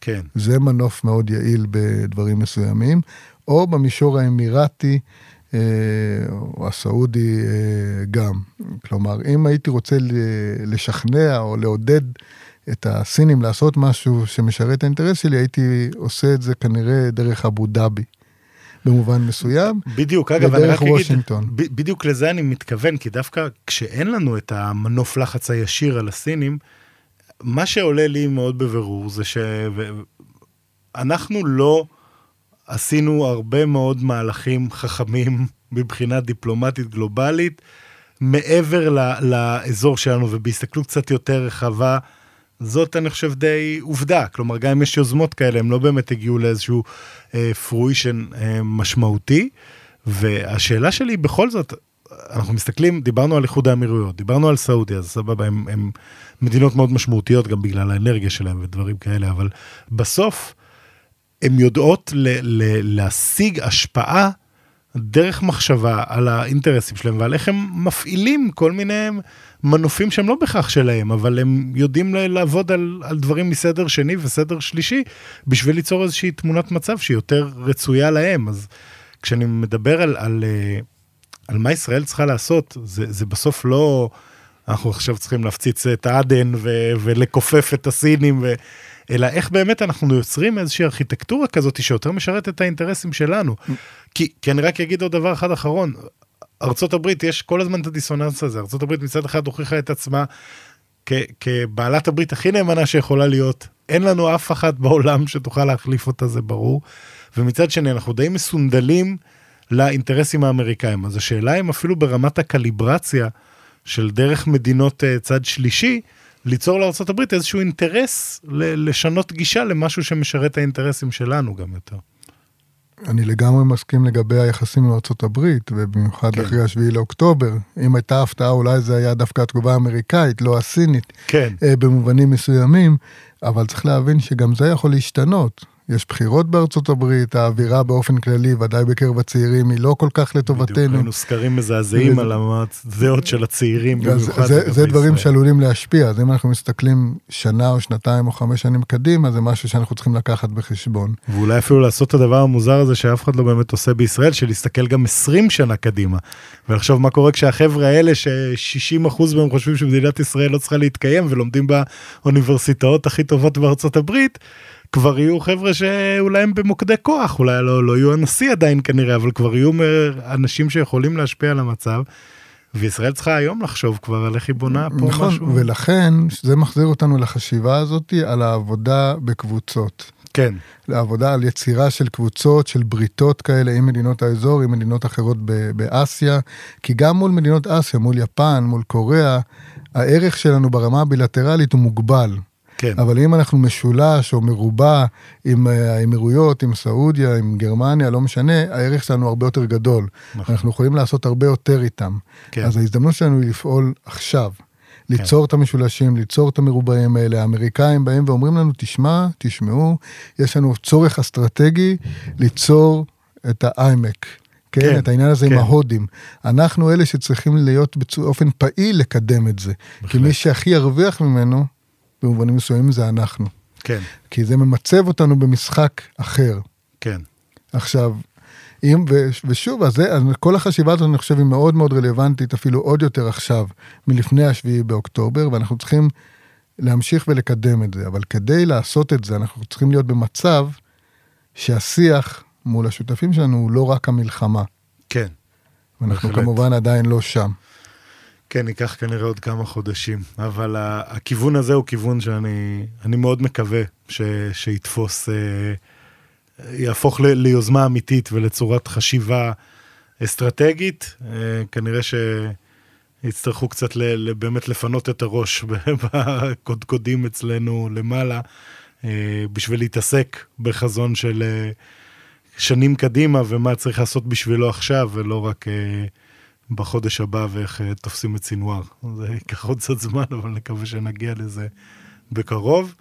כן. זה מנוף מאוד יעיל בדברים מסוימים, או במישור האמירתי אה, או הסעודי אה, גם. כלומר, אם הייתי רוצה לשכנע או לעודד את הסינים לעשות משהו שמשרת את האינטרס שלי, הייתי עושה את זה כנראה דרך אבו דאבי. במובן מסוים. בדיוק, אגב, אני רק וושינגטון. אגיד, בדיוק לזה אני מתכוון, כי דווקא כשאין לנו את המנוף לחץ הישיר על הסינים, מה שעולה לי מאוד בבירור זה שאנחנו לא עשינו הרבה מאוד מהלכים חכמים מבחינה דיפלומטית גלובלית, מעבר לאזור שלנו ובהסתכלות קצת יותר רחבה. זאת אני חושב די עובדה, כלומר גם אם יש יוזמות כאלה הם לא באמת הגיעו לאיזשהו אה, פרוישן אה, משמעותי. והשאלה שלי בכל זאת, אנחנו מסתכלים, דיברנו על איחוד האמירויות, דיברנו על סעודיה, אז סבבה, הם מדינות מאוד משמעותיות גם בגלל האנרגיה שלהם ודברים כאלה, אבל בסוף הן יודעות ל- ל- להשיג השפעה דרך מחשבה על האינטרסים שלהם ועל איך הם מפעילים כל מיני מנופים שהם לא בהכרח שלהם, אבל הם יודעים לעבוד על, על דברים מסדר שני וסדר שלישי, בשביל ליצור איזושהי תמונת מצב שהיא יותר רצויה להם. אז כשאני מדבר על, על, אה, על מה ישראל צריכה לעשות, זה, זה בסוף לא, אנחנו עכשיו צריכים להפציץ את עדן ו, ולכופף את הסינים, ו, אלא איך באמת אנחנו יוצרים איזושהי ארכיטקטורה כזאת שיותר משרת את האינטרסים שלנו. כי, כי אני רק אגיד עוד דבר אחד אחרון, ארצות הברית יש כל הזמן את הדיסוננס הזה, ארצות הברית מצד אחד הוכיחה את עצמה כ- כבעלת הברית הכי נאמנה שיכולה להיות, אין לנו אף אחת בעולם שתוכל להחליף אותה, זה ברור, ומצד שני אנחנו די מסונדלים לאינטרסים האמריקאים, אז השאלה אם אפילו ברמת הקליברציה של דרך מדינות uh, צד שלישי, ליצור לארה"ב איזשהו אינטרס לשנות גישה למשהו שמשרת האינטרסים שלנו גם יותר. אני לגמרי מסכים לגבי היחסים עם ארה"ב, ובמיוחד כן. אחרי השביעי לאוקטובר. אם הייתה הפתעה, אולי זה היה דווקא התגובה האמריקאית, לא הסינית, כן. אה, במובנים מסוימים, אבל צריך להבין שגם זה יכול להשתנות. יש בחירות בארצות הברית, האווירה באופן כללי, ודאי בקרב הצעירים, היא לא כל כך לטובתנו. בדיוק, ראינו סקרים מזעזעים על הדעות של הצעירים במיוחד. זה, זה דברים שעלולים להשפיע, אז אם אנחנו מסתכלים שנה או שנתיים או חמש שנים קדימה, זה משהו שאנחנו צריכים לקחת בחשבון. ואולי אפילו לעשות את הדבר המוזר הזה שאף אחד לא באמת עושה בישראל, של להסתכל גם 20 שנה קדימה, ולחשוב מה קורה כשהחבר'ה האלה, ש-60% מהם חושבים שמדינת ישראל לא צריכה להתקיים ולומדים באוניברסיטאות הכי טובות בארצות הברית, כבר יהיו חבר'ה שאולי הם במוקדי כוח, אולי לא, לא יהיו הנשיא עדיין כנראה, אבל כבר יהיו אנשים שיכולים להשפיע על המצב. וישראל צריכה היום לחשוב כבר על איך היא בונה פה נכון, משהו. ולכן זה מחזיר אותנו לחשיבה הזאת על העבודה בקבוצות. כן. לעבודה על יצירה של קבוצות, של בריתות כאלה עם מדינות האזור, עם מדינות אחרות באסיה, כי גם מול מדינות אסיה, מול יפן, מול קוריאה, הערך שלנו ברמה הבילטרלית הוא מוגבל. כן. אבל אם אנחנו משולש או מרובע עם אה, האמירויות, עם סעודיה, עם גרמניה, לא משנה, הערך שלנו הרבה יותר גדול. נכון. אנחנו יכולים לעשות הרבה יותר איתם. כן. אז ההזדמנות שלנו היא לפעול עכשיו. ליצור כן. את המשולשים, ליצור את המרובעים האלה. האמריקאים באים ואומרים לנו, תשמע, תשמעו, יש לנו צורך אסטרטגי ליצור את האיימק. כן, כן, את העניין הזה כן. עם ההודים. אנחנו אלה שצריכים להיות באופן פעיל לקדם את זה. בהחלט. כי מי שהכי ירוויח ממנו במובנים מסוימים זה אנחנו. כן. כי זה ממצב אותנו במשחק אחר. כן. עכשיו, אם, ו, ושוב, אז זה, אז כל החשיבה הזאת אני חושב היא מאוד מאוד רלוונטית, אפילו עוד יותר עכשיו, מלפני השביעי באוקטובר, ואנחנו צריכים להמשיך ולקדם את זה. אבל כדי לעשות את זה, אנחנו צריכים להיות במצב שהשיח מול השותפים שלנו הוא לא רק המלחמה. כן. ואנחנו בהחלט. כמובן עדיין לא שם. כן, ייקח כנראה עוד כמה חודשים, אבל הכיוון הזה הוא כיוון שאני מאוד מקווה ש, שיתפוס אה, יהפוך ל, ליוזמה אמיתית ולצורת חשיבה אסטרטגית. כנראה שיצטרכו קצת ל, באמת לפנות את הראש בקודקודים אצלנו למעלה, בשביל להתעסק בחזון של שנים קדימה ומה צריך לעשות בשבילו עכשיו, ולא רק... בחודש הבא ואיך אה, תופסים את סינואר. זה ייקח עוד קצת זמן, אבל נקווה שנגיע לזה בקרוב.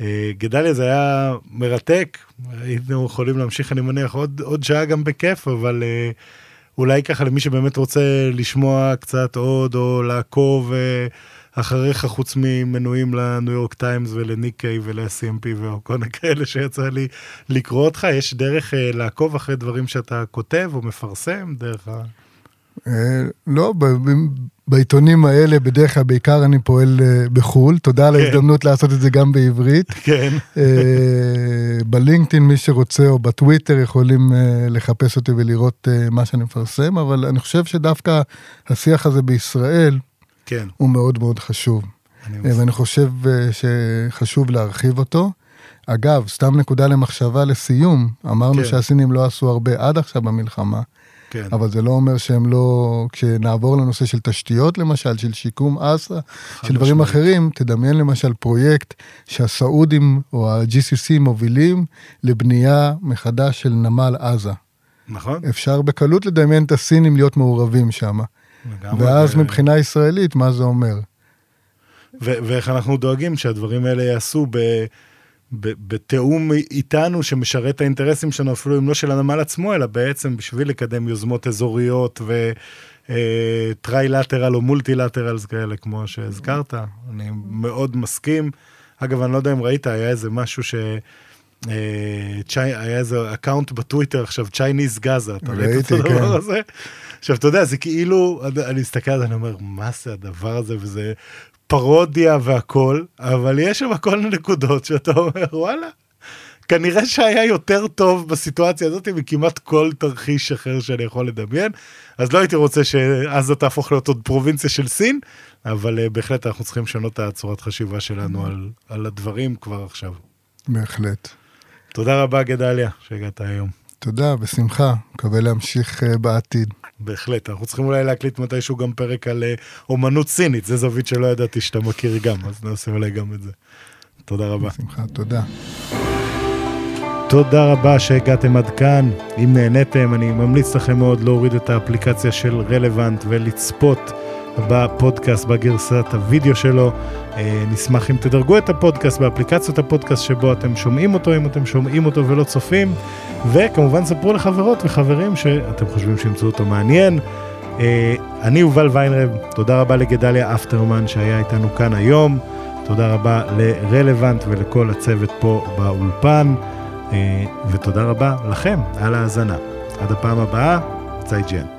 אה, גדליה זה היה מרתק, היינו יכולים להמשיך, אני מניח, עוד, עוד שעה גם בכיף, אבל אה, אולי ככה למי שבאמת רוצה לשמוע קצת עוד, או לעקוב אחריך, חוץ ממנויים לניו יורק טיימס ולניקיי ול-CMP וכל כאלה שיצא לי לקרוא אותך, יש דרך לעקוב אחרי דברים שאתה כותב או מפרסם, דרך ה... אה, לא, בעיתונים האלה בדרך כלל בעיקר אני פועל אה, בחו"ל, תודה על כן. ההזדמנות לעשות את זה גם בעברית. כן. אה, בלינקדאין מי שרוצה או בטוויטר יכולים לחפש אותי ולראות מה שאני מפרסם, אבל אני חושב שדווקא השיח הזה בישראל כן. הוא מאוד מאוד חשוב. אני ואני חושב שחשוב להרחיב אותו. אגב, סתם נקודה למחשבה לסיום, אמרנו כן. שהסינים לא עשו הרבה עד עכשיו במלחמה. כן. אבל זה לא אומר שהם לא, כשנעבור לנושא של תשתיות למשל, של שיקום אסא, של דברים. אחרים, תדמיין למשל פרויקט שהסעודים או ה-GCC מובילים לבנייה מחדש של נמל עזה. נכון. אפשר בקלות לדמיין את הסינים להיות מעורבים שם. ואז ו... מבחינה ישראלית, מה זה אומר? ואיך אנחנו דואגים שהדברים האלה ייעשו ב... בתיאום איתנו שמשרת את האינטרסים שלנו, אפילו אם לא של הנמל עצמו, אלא בעצם בשביל לקדם יוזמות אזוריות ו trilateral או multilaterals כאלה, כמו שהזכרת. אני מאוד מסכים. אגב, אני לא יודע אם ראית, היה איזה משהו ש... היה איזה account בטוויטר עכשיו, Chinese Gaza, אתה ראית את הדבר כן. הזה? עכשיו, אתה יודע, זה כאילו, אני מסתכל על זה, אני אומר, מה זה הדבר הזה, וזה פרודיה והכל, אבל יש שם כל מיני נקודות שאתה אומר, וואלה, כנראה שהיה יותר טוב בסיטואציה הזאת מכמעט כל תרחיש אחר שאני יכול לדמיין. אז לא הייתי רוצה שעזה תהפוך להיות עוד פרובינציה של סין, אבל uh, בהחלט אנחנו צריכים לשנות את הצורת חשיבה שלנו על, על הדברים כבר עכשיו. בהחלט. תודה רבה, גדליה, שהגעת היום. תודה, בשמחה. מקווה להמשיך uh, בעתיד. בהחלט, אנחנו צריכים אולי להקליט מתישהו גם פרק על uh, אומנות סינית, זה זווית שלא ידעתי שאתה מכיר גם, אז נעשה אולי גם את זה. תודה רבה. בשמחה, תודה. תודה רבה שהגעתם עד כאן. אם נהניתם, אני ממליץ לכם מאוד להוריד את האפליקציה של רלוונט ולצפות בפודקאסט בגרסת הוידאו שלו. אה, נשמח אם תדרגו את הפודקאסט באפליקציות הפודקאסט שבו אתם שומעים אותו, אם אתם שומעים אותו ולא צופים. וכמובן ספרו לחברות וחברים שאתם חושבים שימצאו אותו מעניין. אה, אני יובל ויינרב, תודה רבה לגדליה אפטרמן שהיה איתנו כאן היום. תודה רבה לרלוונט ולכל הצוות פה באולפן. אה, ותודה רבה לכם על ההאזנה. עד הפעם הבאה, צייג'ן.